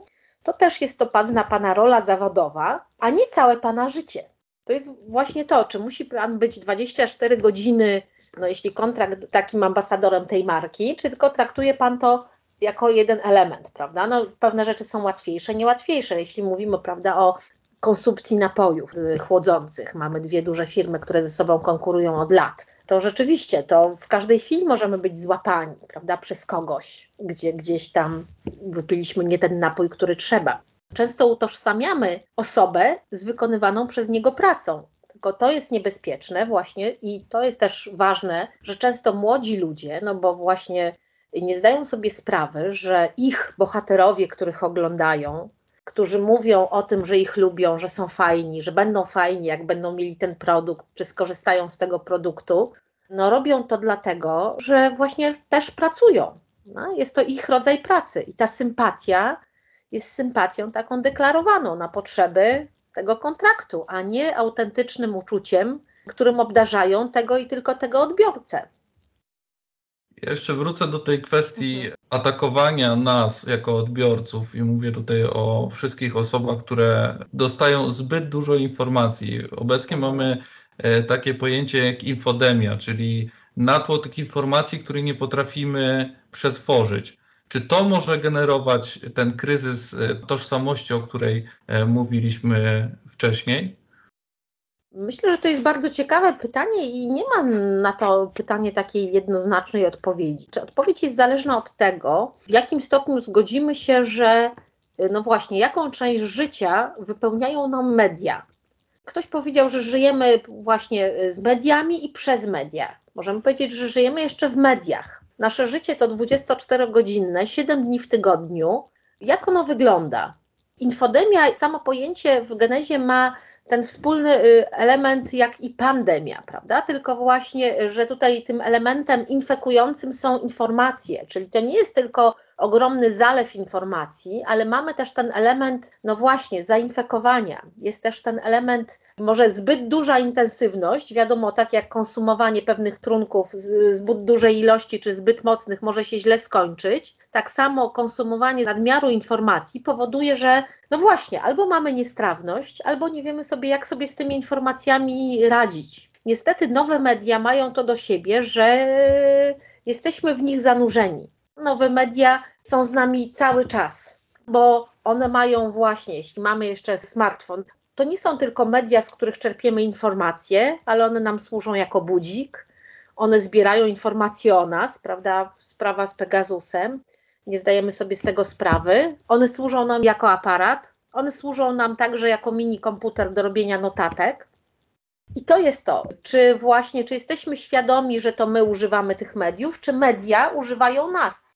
to też jest to pana, pana rola zawodowa, a nie całe pana życie. To jest właśnie to, czy musi pan być 24 godziny, no jeśli kontrakt takim ambasadorem tej marki, czy tylko traktuje pan to jako jeden element, prawda? No, pewne rzeczy są łatwiejsze, niełatwiejsze. Jeśli mówimy, prawda, o konsumpcji napojów chłodzących, mamy dwie duże firmy, które ze sobą konkurują od lat to rzeczywiście to w każdej chwili możemy być złapani, prawda, przez kogoś, gdzie gdzieś tam wypiliśmy nie ten napój, który trzeba. Często utożsamiamy osobę z wykonywaną przez niego pracą. Tylko to jest niebezpieczne właśnie i to jest też ważne, że często młodzi ludzie, no bo właśnie nie zdają sobie sprawy, że ich bohaterowie, których oglądają, którzy mówią o tym, że ich lubią, że są fajni, że będą fajni, jak będą mieli ten produkt, czy skorzystają z tego produktu, no robią to dlatego, że właśnie też pracują. No, jest to ich rodzaj pracy i ta sympatia jest sympatią taką deklarowaną na potrzeby tego kontraktu, a nie autentycznym uczuciem, którym obdarzają tego i tylko tego odbiorcę. Ja jeszcze wrócę do tej kwestii mhm. atakowania nas jako odbiorców i mówię tutaj o wszystkich osobach, które dostają zbyt dużo informacji. Obecnie mhm. mamy e, takie pojęcie jak infodemia, czyli natło tych informacji, które nie potrafimy przetworzyć. Czy to może generować ten kryzys e, tożsamości, o której e, mówiliśmy wcześniej? Myślę, że to jest bardzo ciekawe pytanie i nie ma na to pytanie takiej jednoznacznej odpowiedzi. Czy odpowiedź jest zależna od tego, w jakim stopniu zgodzimy się, że no właśnie, jaką część życia wypełniają nam media. Ktoś powiedział, że żyjemy właśnie z mediami i przez media. Możemy powiedzieć, że żyjemy jeszcze w mediach. Nasze życie to 24-godzinne, 7 dni w tygodniu. Jak ono wygląda? Infodemia, samo pojęcie w genezie ma ten wspólny y, element jak i pandemia, prawda? Tylko właśnie, że tutaj tym elementem infekującym są informacje, czyli to nie jest tylko ogromny zalew informacji, ale mamy też ten element, no właśnie, zainfekowania. Jest też ten element, może zbyt duża intensywność, wiadomo, tak jak konsumowanie pewnych trunków zbyt dużej ilości czy zbyt mocnych może się źle skończyć. Tak samo konsumowanie nadmiaru informacji powoduje, że no właśnie, albo mamy niestrawność, albo nie wiemy sobie, jak sobie z tymi informacjami radzić. Niestety nowe media mają to do siebie, że jesteśmy w nich zanurzeni nowe media są z nami cały czas, bo one mają właśnie, jeśli mamy jeszcze smartfon, to nie są tylko media, z których czerpiemy informacje, ale one nam służą jako budzik, one zbierają informacje o nas, prawda, sprawa z Pegasusem, nie zdajemy sobie z tego sprawy. One służą nam jako aparat, one służą nam także jako mini komputer do robienia notatek. I to jest to, czy właśnie, czy jesteśmy świadomi, że to my używamy tych mediów, czy media używają nas.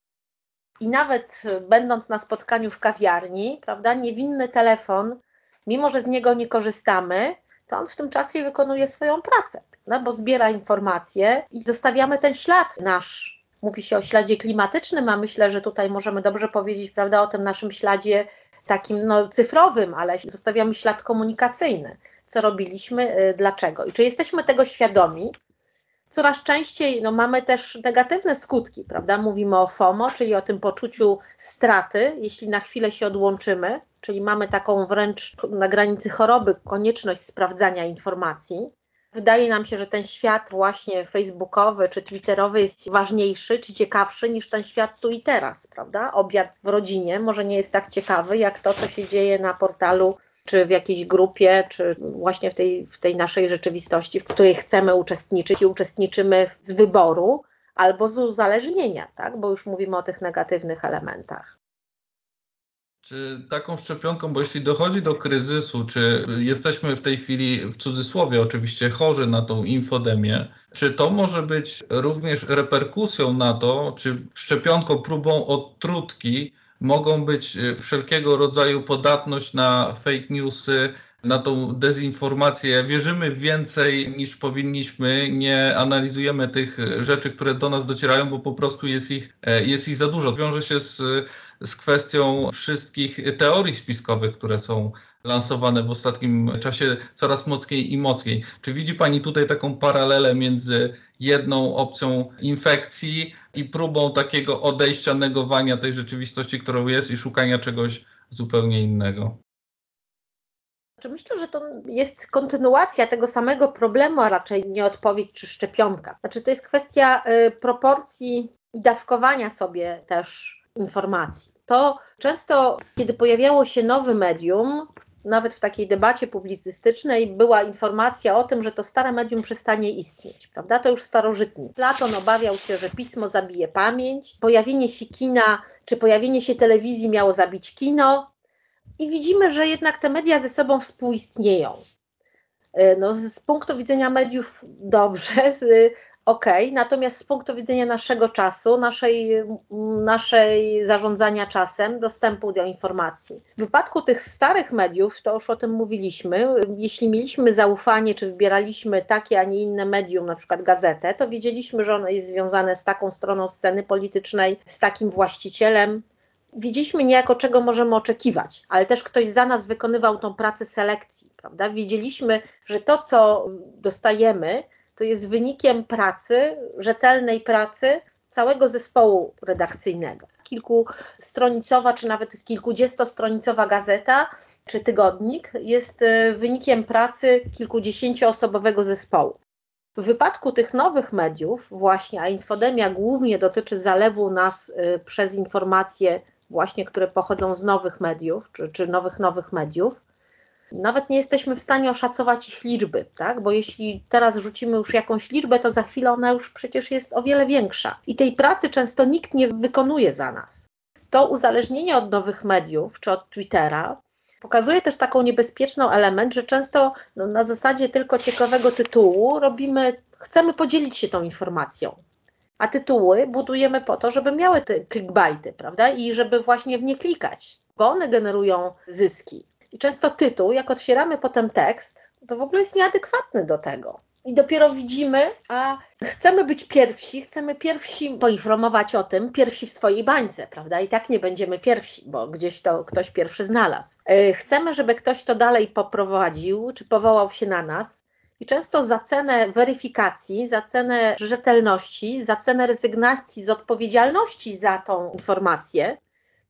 I nawet będąc na spotkaniu w kawiarni, prawda, niewinny telefon, mimo że z niego nie korzystamy, to on w tym czasie wykonuje swoją pracę, no, bo zbiera informacje i zostawiamy ten ślad nasz. Mówi się o śladzie klimatycznym, a myślę, że tutaj możemy dobrze powiedzieć prawda, o tym naszym śladzie takim no, cyfrowym, ale zostawiamy ślad komunikacyjny. Co robiliśmy, y, dlaczego? I czy jesteśmy tego świadomi, coraz częściej no, mamy też negatywne skutki, prawda? Mówimy o FOMO, czyli o tym poczuciu straty, jeśli na chwilę się odłączymy, czyli mamy taką wręcz na granicy choroby konieczność sprawdzania informacji. Wydaje nam się, że ten świat właśnie facebookowy czy twitterowy jest ważniejszy czy ciekawszy niż ten świat tu i teraz, prawda? Obiad w rodzinie może nie jest tak ciekawy jak to, co się dzieje na portalu czy w jakiejś grupie, czy właśnie w tej, w tej naszej rzeczywistości, w której chcemy uczestniczyć i uczestniczymy z wyboru albo z uzależnienia, tak? bo już mówimy o tych negatywnych elementach. Czy taką szczepionką, bo jeśli dochodzi do kryzysu, czy jesteśmy w tej chwili, w cudzysłowie oczywiście, chorzy na tą infodemię, czy to może być również reperkusją na to, czy szczepionką, próbą odtrutki mogą być y, wszelkiego rodzaju podatność na fake newsy, na tą dezinformację. Wierzymy więcej niż powinniśmy, nie analizujemy tych rzeczy, które do nas docierają, bo po prostu jest ich, e, jest ich za dużo. Wiąże się z, z kwestią wszystkich teorii spiskowych, które są lansowane w ostatnim czasie coraz mocniej i mocniej. Czy widzi Pani tutaj taką paralelę między jedną opcją infekcji i próbą takiego odejścia, negowania tej rzeczywistości, którą jest i szukania czegoś zupełnie innego? Myślę, że to jest kontynuacja tego samego problemu, a raczej nie odpowiedź czy szczepionka. Znaczy, to jest kwestia y, proporcji i dawkowania sobie też informacji. To często, kiedy pojawiało się nowe medium, nawet w takiej debacie publicystycznej była informacja o tym, że to stare medium przestanie istnieć, prawda? To już starożytni. Platon obawiał się, że pismo zabije pamięć, pojawienie się kina czy pojawienie się telewizji miało zabić kino i widzimy, że jednak te media ze sobą współistnieją. No, z punktu widzenia mediów dobrze, z, ok, natomiast z punktu widzenia naszego czasu, naszej, naszej zarządzania czasem, dostępu do informacji. W wypadku tych starych mediów, to już o tym mówiliśmy, jeśli mieliśmy zaufanie, czy wybieraliśmy takie, a nie inne medium, na przykład gazetę, to wiedzieliśmy, że ono jest związane z taką stroną sceny politycznej, z takim właścicielem, wiedzieliśmy niejako, czego możemy oczekiwać, ale też ktoś za nas wykonywał tą pracę selekcji, prawda? Wiedzieliśmy, że to, co dostajemy, to jest wynikiem pracy, rzetelnej pracy całego zespołu redakcyjnego. Kilkustronicowa, czy nawet kilkudziestostronicowa gazeta czy tygodnik jest e, wynikiem pracy kilkudziesięcioosobowego zespołu. W wypadku tych nowych mediów, właśnie, a infodemia głównie dotyczy zalewu nas e, przez informacje, właśnie, które pochodzą z nowych mediów, czy, czy nowych, nowych mediów, nawet nie jesteśmy w stanie oszacować ich liczby, tak? bo jeśli teraz rzucimy już jakąś liczbę, to za chwilę ona już przecież jest o wiele większa. I tej pracy często nikt nie wykonuje za nas. To uzależnienie od nowych mediów czy od Twittera pokazuje też taką niebezpieczną element, że często no, na zasadzie tylko ciekawego tytułu robimy, chcemy podzielić się tą informacją. A tytuły budujemy po to, żeby miały te clickbaity, prawda? I żeby właśnie w nie klikać, bo one generują zyski. I często tytuł, jak otwieramy potem tekst, to w ogóle jest nieadekwatny do tego. I dopiero widzimy, a chcemy być pierwsi, chcemy pierwsi poinformować o tym, pierwsi w swojej bańce, prawda? I tak nie będziemy pierwsi, bo gdzieś to ktoś pierwszy znalazł. E, chcemy, żeby ktoś to dalej poprowadził, czy powołał się na nas. Często za cenę weryfikacji, za cenę rzetelności, za cenę rezygnacji z odpowiedzialności za tą informację,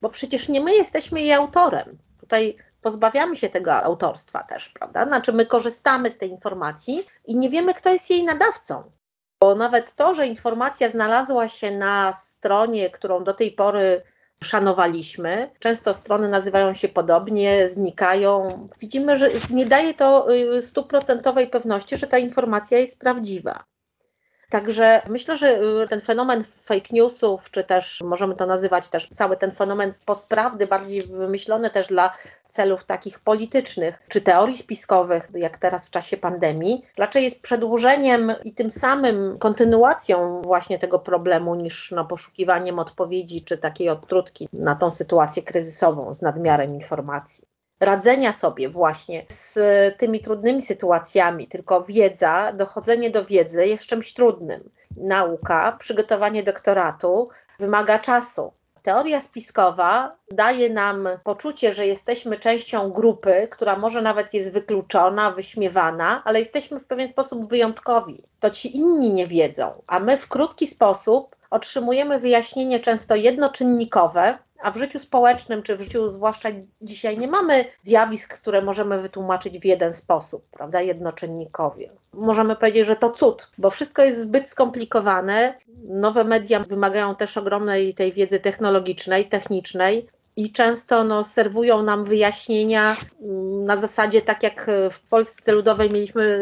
bo przecież nie my jesteśmy jej autorem. Tutaj pozbawiamy się tego autorstwa też, prawda? Znaczy my korzystamy z tej informacji i nie wiemy, kto jest jej nadawcą. Bo nawet to, że informacja znalazła się na stronie, którą do tej pory szanowaliśmy, często strony nazywają się podobnie, znikają. Widzimy, że nie daje to y, stuprocentowej pewności, że ta informacja jest prawdziwa. Także myślę, że y, ten fenomen fake newsów, czy też możemy to nazywać też cały ten fenomen postprawdy, bardziej wymyślony też dla celów takich politycznych, czy teorii spiskowych, jak teraz w czasie pandemii, raczej jest przedłużeniem i tym samym kontynuacją właśnie tego problemu niż no, poszukiwaniem odpowiedzi, czy takiej odtrutki na tą sytuację kryzysową z nadmiarem informacji radzenia sobie właśnie z tymi trudnymi sytuacjami, tylko wiedza, dochodzenie do wiedzy jest czymś trudnym. Nauka, przygotowanie doktoratu wymaga czasu. Teoria spiskowa daje nam poczucie, że jesteśmy częścią grupy, która może nawet jest wykluczona, wyśmiewana, ale jesteśmy w pewien sposób wyjątkowi. To ci inni nie wiedzą, a my w krótki sposób otrzymujemy wyjaśnienie często jednoczynnikowe, a w życiu społecznym, czy w życiu zwłaszcza dzisiaj nie mamy zjawisk, które możemy wytłumaczyć w jeden sposób, prawda, jednoczynnikowie. Możemy powiedzieć, że to cud, bo wszystko jest zbyt skomplikowane. Nowe media wymagają też ogromnej tej wiedzy technologicznej, technicznej, i często no, serwują nam wyjaśnienia mm, na zasadzie tak jak w Polsce Ludowej mieliśmy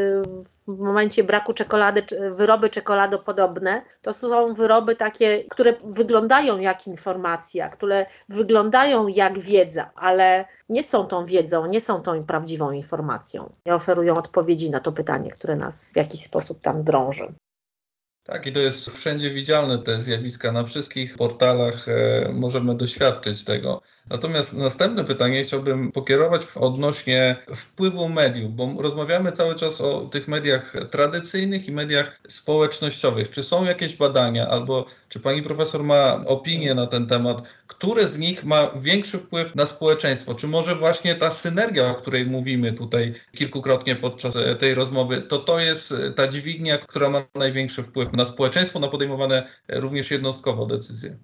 w momencie braku czekolady, wyroby czekoladopodobne, to są wyroby takie, które wyglądają jak informacja, które wyglądają jak wiedza, ale nie są tą wiedzą, nie są tą prawdziwą informacją. Nie oferują odpowiedzi na to pytanie, które nas w jakiś sposób tam drąży. Tak, i to jest wszędzie widzialne te zjawiska. Na wszystkich portalach e, możemy doświadczyć tego. Natomiast następne pytanie chciałbym pokierować odnośnie wpływu mediów, bo rozmawiamy cały czas o tych mediach tradycyjnych i mediach społecznościowych. Czy są jakieś badania, albo czy pani profesor ma opinię na ten temat, które z nich ma większy wpływ na społeczeństwo? Czy może właśnie ta synergia, o której mówimy tutaj kilkukrotnie podczas tej rozmowy, to to jest ta dźwignia, która ma największy wpływ na społeczeństwo, na podejmowane również jednostkowo decyzje?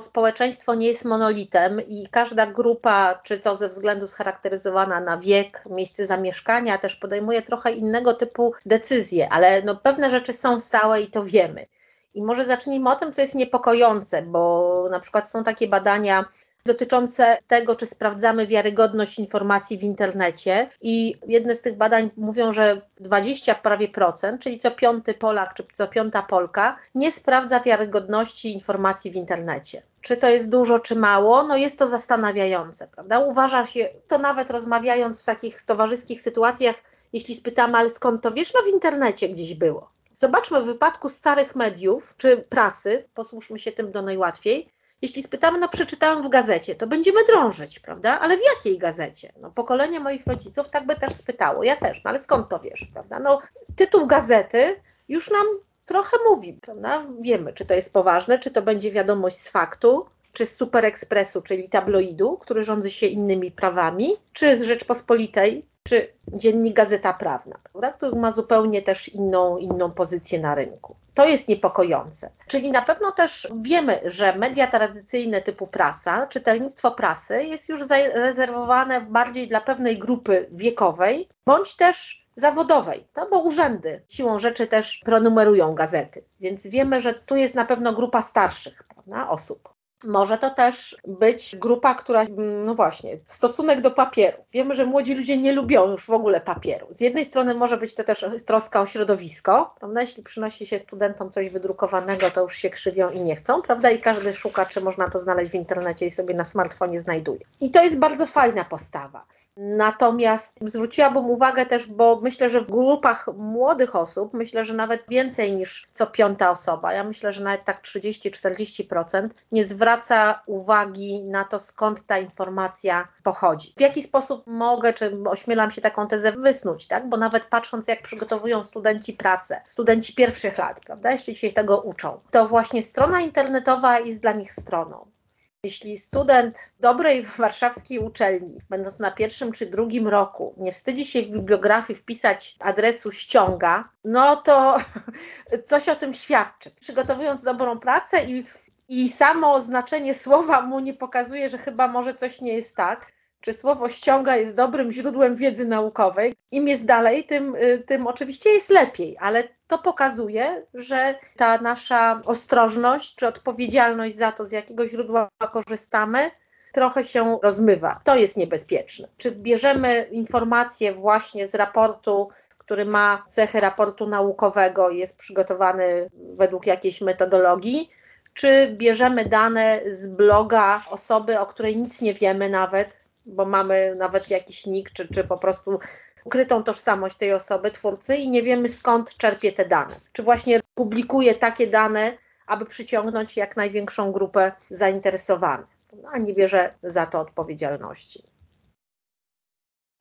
Społeczeństwo nie jest monolitem i każda grupa, czy to ze względu scharakteryzowana na wiek, miejsce zamieszkania, też podejmuje trochę innego typu decyzje, ale no pewne rzeczy są stałe i to wiemy. I może zacznijmy o tym, co jest niepokojące, bo na przykład są takie badania dotyczące tego, czy sprawdzamy wiarygodność informacji w internecie. I jedne z tych badań mówią, że 20 prawie procent, czyli co piąty Polak czy co piąta Polka, nie sprawdza wiarygodności informacji w internecie. Czy to jest dużo, czy mało? No jest to zastanawiające, prawda? Uważa się, to nawet rozmawiając w takich towarzyskich sytuacjach, Jeśli spytamy, ale skąd to wiesz? No w internecie gdzieś było. Zobaczmy w wypadku starych mediów czy prasy, posłuszmy się tym do najłatwiej, jeśli spytamy, no przeczytałam w gazecie, to będziemy drążyć, prawda? Ale w jakiej gazecie? No pokolenie moich rodziców tak by też spytało, ja też, no ale skąd to wiesz, prawda? No tytuł gazety już nam trochę mówi, prawda? Wiemy, czy to jest poważne, czy to będzie wiadomość z faktu, czy z Super Expressu, czyli tabloidu, który rządzi się innymi prawami, czy z Rzeczpospolitej, czy dziennik Gazeta Prawna, prawda? który ma zupełnie też inną, inną pozycję na rynku. To jest niepokojące. Czyli na pewno też wiemy, że media tradycyjne typu prasa, czytelnictwo prasy jest już zarezerwowane bardziej dla pewnej grupy wiekowej, bądź też zawodowej, no bo urzędy siłą rzeczy też pronumerują gazety, więc wiemy, że tu jest na pewno grupa starszych prawda, osób. Może to też być grupa, która, no właśnie, stosunek do papieru. Wiemy, że młodzi ludzie nie lubią już w ogóle papieru. Z jednej strony może być to też troska o środowisko, prawda? Jeśli przynosi się studentom coś wydrukowanego, to już się krzywią i nie chcą, prawda? I każdy szuka, czy można to znaleźć w internecie i sobie na smartfonie znajduje. I to jest bardzo fajna postawa. Natomiast zwróciłabym uwagę też, bo myślę, że w grupach młodych osób, myślę, że nawet więcej niż co piąta osoba, ja myślę, że nawet tak 30-40% nie zwraca uwagi na to, skąd ta informacja pochodzi. W jaki sposób mogę, czy ośmielam się taką tezę wysnuć, tak? Bo nawet patrząc, jak przygotowują studenci pracę, studenci pierwszych lat, prawda, jeszcze się tego uczą, to właśnie strona internetowa jest dla nich stroną. Jeśli student dobrej warszawskiej uczelni, będąc na pierwszym czy drugim roku, nie wstydzi się w bibliografii wpisać adresu ściąga, no to coś o tym świadczy. Przygotowując dobrą pracę i, i samo znaczenie słowa mu nie pokazuje, że chyba może coś nie jest tak, czy słowo ściąga jest dobrym źródłem wiedzy naukowej. Im jest dalej, tym, y, tym oczywiście jest lepiej, ale to pokazuje, że ta nasza ostrożność czy odpowiedzialność za to, z jakiego źródła korzystamy, trochę się rozmywa. To jest niebezpieczne. Czy bierzemy informacje właśnie z raportu, który ma cechy raportu naukowego, jest przygotowany według jakiejś metodologii, czy bierzemy dane z bloga osoby, o której nic nie wiemy nawet, bo mamy nawet jakiś nick, czy, czy po prostu ukrytą tożsamość tej osoby, twórcy i nie wiemy skąd czerpie te dane. Czy właśnie publikuje takie dane, aby przyciągnąć jak największą grupę zainteresowanych, a nie bierze za to odpowiedzialności.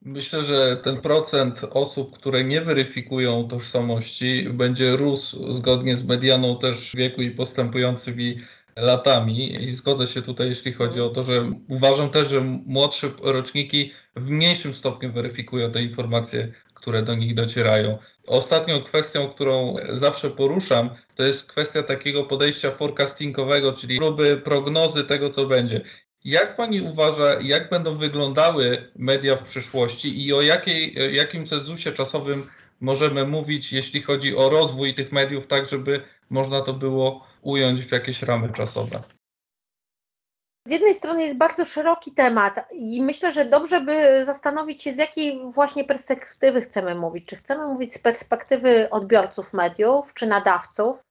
Myślę, że ten procent osób, które nie weryfikują tożsamości, będzie rósł zgodnie z medianą też wieku i postępującymi latami i zgodzę się tutaj, jeśli chodzi o to, że uważam też, że młodsze roczniki w mniejszym stopniu weryfikują te informacje, które do nich docierają. Ostatnią kwestią, którą zawsze poruszam, to jest kwestia takiego podejścia forecastingowego, czyli próby prognozy tego, co będzie. Jak pani uważa, jak będą wyglądały media w przyszłości i o jakiej, jakim cenzusie czasowym możemy mówić, jeśli chodzi o rozwój tych mediów, tak żeby można to było ująć w jakieś ramy czasowe? Z jednej strony jest bardzo szeroki temat i myślę, że dobrze by zastanowić się, z jakiej właśnie perspektywy chcemy mówić. Czy chcemy mówić z perspektywy odbiorców mediów, czy nadawców,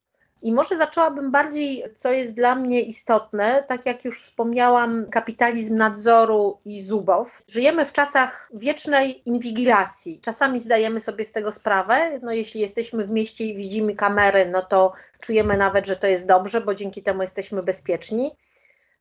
i może zaczęłabym bardziej, co jest dla mnie istotne, tak jak już wspomniałam, kapitalizm nadzoru i zubow. Żyjemy w czasach wiecznej inwigilacji. Czasami zdajemy sobie z tego sprawę. No, jeśli jesteśmy w mieście i widzimy kamery, no to czujemy nawet, że to jest dobrze, bo dzięki temu jesteśmy bezpieczni.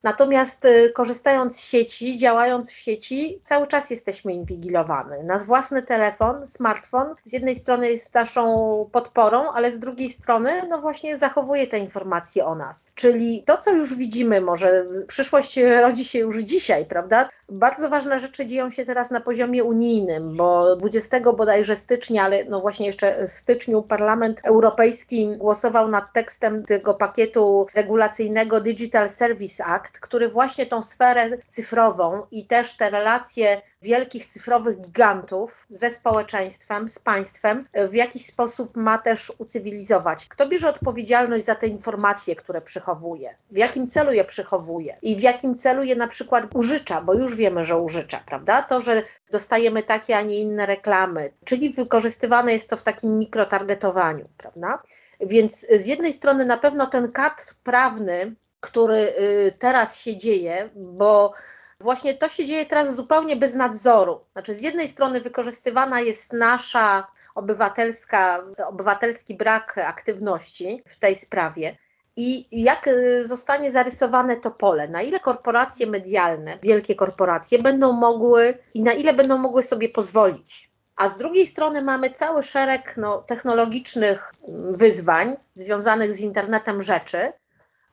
Natomiast y, korzystając z sieci, działając w sieci, cały czas jesteśmy inwigilowani. Nasz własny telefon, smartfon z jednej strony jest naszą podporą, ale z drugiej strony no właśnie zachowuje te informacje o nas. Czyli to, co już widzimy, może przyszłość rodzi się już dzisiaj, prawda? Bardzo ważne rzeczy dzieją się teraz na poziomie unijnym, bo 20 bodajże stycznia, ale no właśnie jeszcze w styczniu Parlament Europejski głosował nad tekstem tego pakietu regulacyjnego Digital Service Act, który właśnie tą sferę cyfrową i też te relacje wielkich cyfrowych gigantów ze społeczeństwem, z państwem w jakiś sposób ma też ucywilizować. Kto bierze odpowiedzialność za te informacje, które przychowuje? W jakim celu je przychowuje? I w jakim celu je na przykład użycza, bo już wiemy, że użycza, prawda? To, że dostajemy takie, a nie inne reklamy, czyli wykorzystywane jest to w takim mikrotargetowaniu, prawda? Więc z jednej strony na pewno ten kadr prawny który y, teraz się dzieje, bo Właśnie to się dzieje teraz zupełnie bez nadzoru. Znaczy, z jednej strony wykorzystywana jest nasza obywatelska, obywatelski brak aktywności w tej sprawie. I jak y, zostanie zarysowane to pole? Na ile korporacje medialne, wielkie korporacje będą mogły i na ile będą mogły sobie pozwolić? A z drugiej strony mamy cały szereg no, technologicznych wyzwań związanych z internetem rzeczy,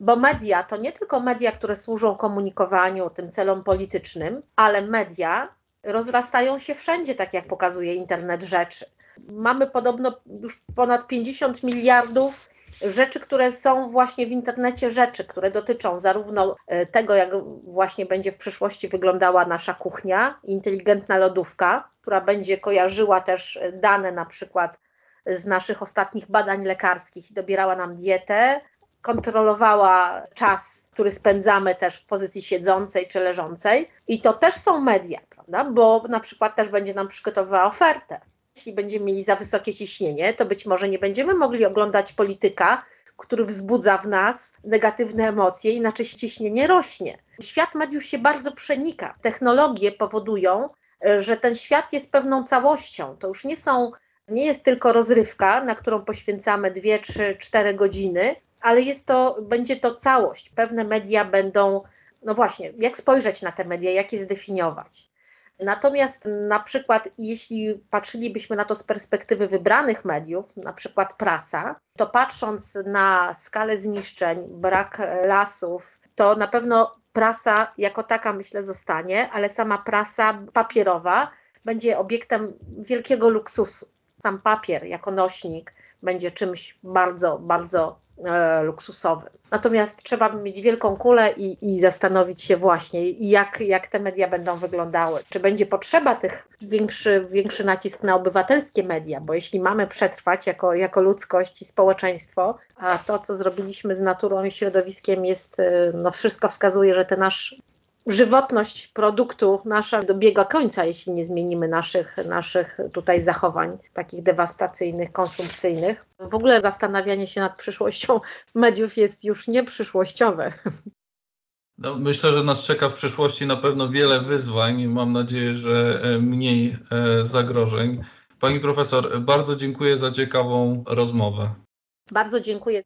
bo media to nie tylko media, które służą komunikowaniu, tym celom politycznym, ale media rozrastają się wszędzie, tak jak pokazuje internet rzeczy. Mamy podobno już ponad 50 miliardów rzeczy, które są właśnie w internecie rzeczy, które dotyczą zarówno e, tego, jak właśnie będzie w przyszłości wyglądała nasza kuchnia, inteligentna lodówka, która będzie kojarzyła też dane na przykład z naszych ostatnich badań lekarskich i dobierała nam dietę, kontrolowała czas, który spędzamy też w pozycji siedzącej czy leżącej. I to też są media, prawda? Bo na przykład też będzie nam przygotowywała ofertę. Jeśli będziemy mieli za wysokie ciśnienie, to być może nie będziemy mogli oglądać polityka, który wzbudza w nas negatywne emocje i nasze ciśnienie rośnie. Świat mediów się bardzo przenika. Technologie powodują, że ten świat jest pewną całością. To już nie są, nie jest tylko rozrywka, na którą poświęcamy 2, 3, 4 godziny, ale jest to, będzie to całość. Pewne media będą, no właśnie, jak spojrzeć na te media, jak je zdefiniować. Natomiast na przykład, jeśli patrzylibyśmy na to z perspektywy wybranych mediów, na przykład prasa, to patrząc na skalę zniszczeń, brak lasów, to na pewno prasa jako taka myślę zostanie, ale sama prasa papierowa będzie obiektem wielkiego luksusu. Sam papier jako nośnik będzie czymś bardzo, bardzo e, luksusowym. Natomiast trzeba mieć wielką kulę i, i zastanowić się właśnie, jak, jak te media będą wyglądały. Czy będzie potrzeba tych większy, większy nacisk na obywatelskie media, bo jeśli mamy przetrwać jako, jako ludzkość i społeczeństwo, a to, co zrobiliśmy z naturą i środowiskiem jest, e, no wszystko wskazuje, że ten nasz żywotność produktu nasza dobiega końca, jeśli nie zmienimy naszych, naszych tutaj zachowań, takich dewastacyjnych, konsumpcyjnych. W ogóle zastanawianie się nad przyszłością mediów jest już nie przyszłościowe. No, myślę, że nas czeka w przyszłości na pewno wiele wyzwań. Mam nadzieję, że e, mniej e, zagrożeń. Pani profesor, bardzo dziękuję za ciekawą rozmowę. Bardzo dziękuję.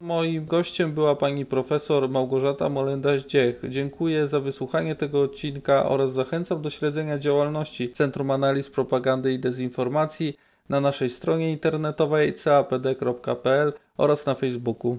Moim gościem była pani profesor Małgorzata Molenda-Zdziech. Dziękuję za wysłuchanie tego odcinka oraz zachęcam do śledzenia działalności Centrum Analiz Propagandy i Dezinformacji na naszej stronie internetowej capd.pl oraz na Facebooku.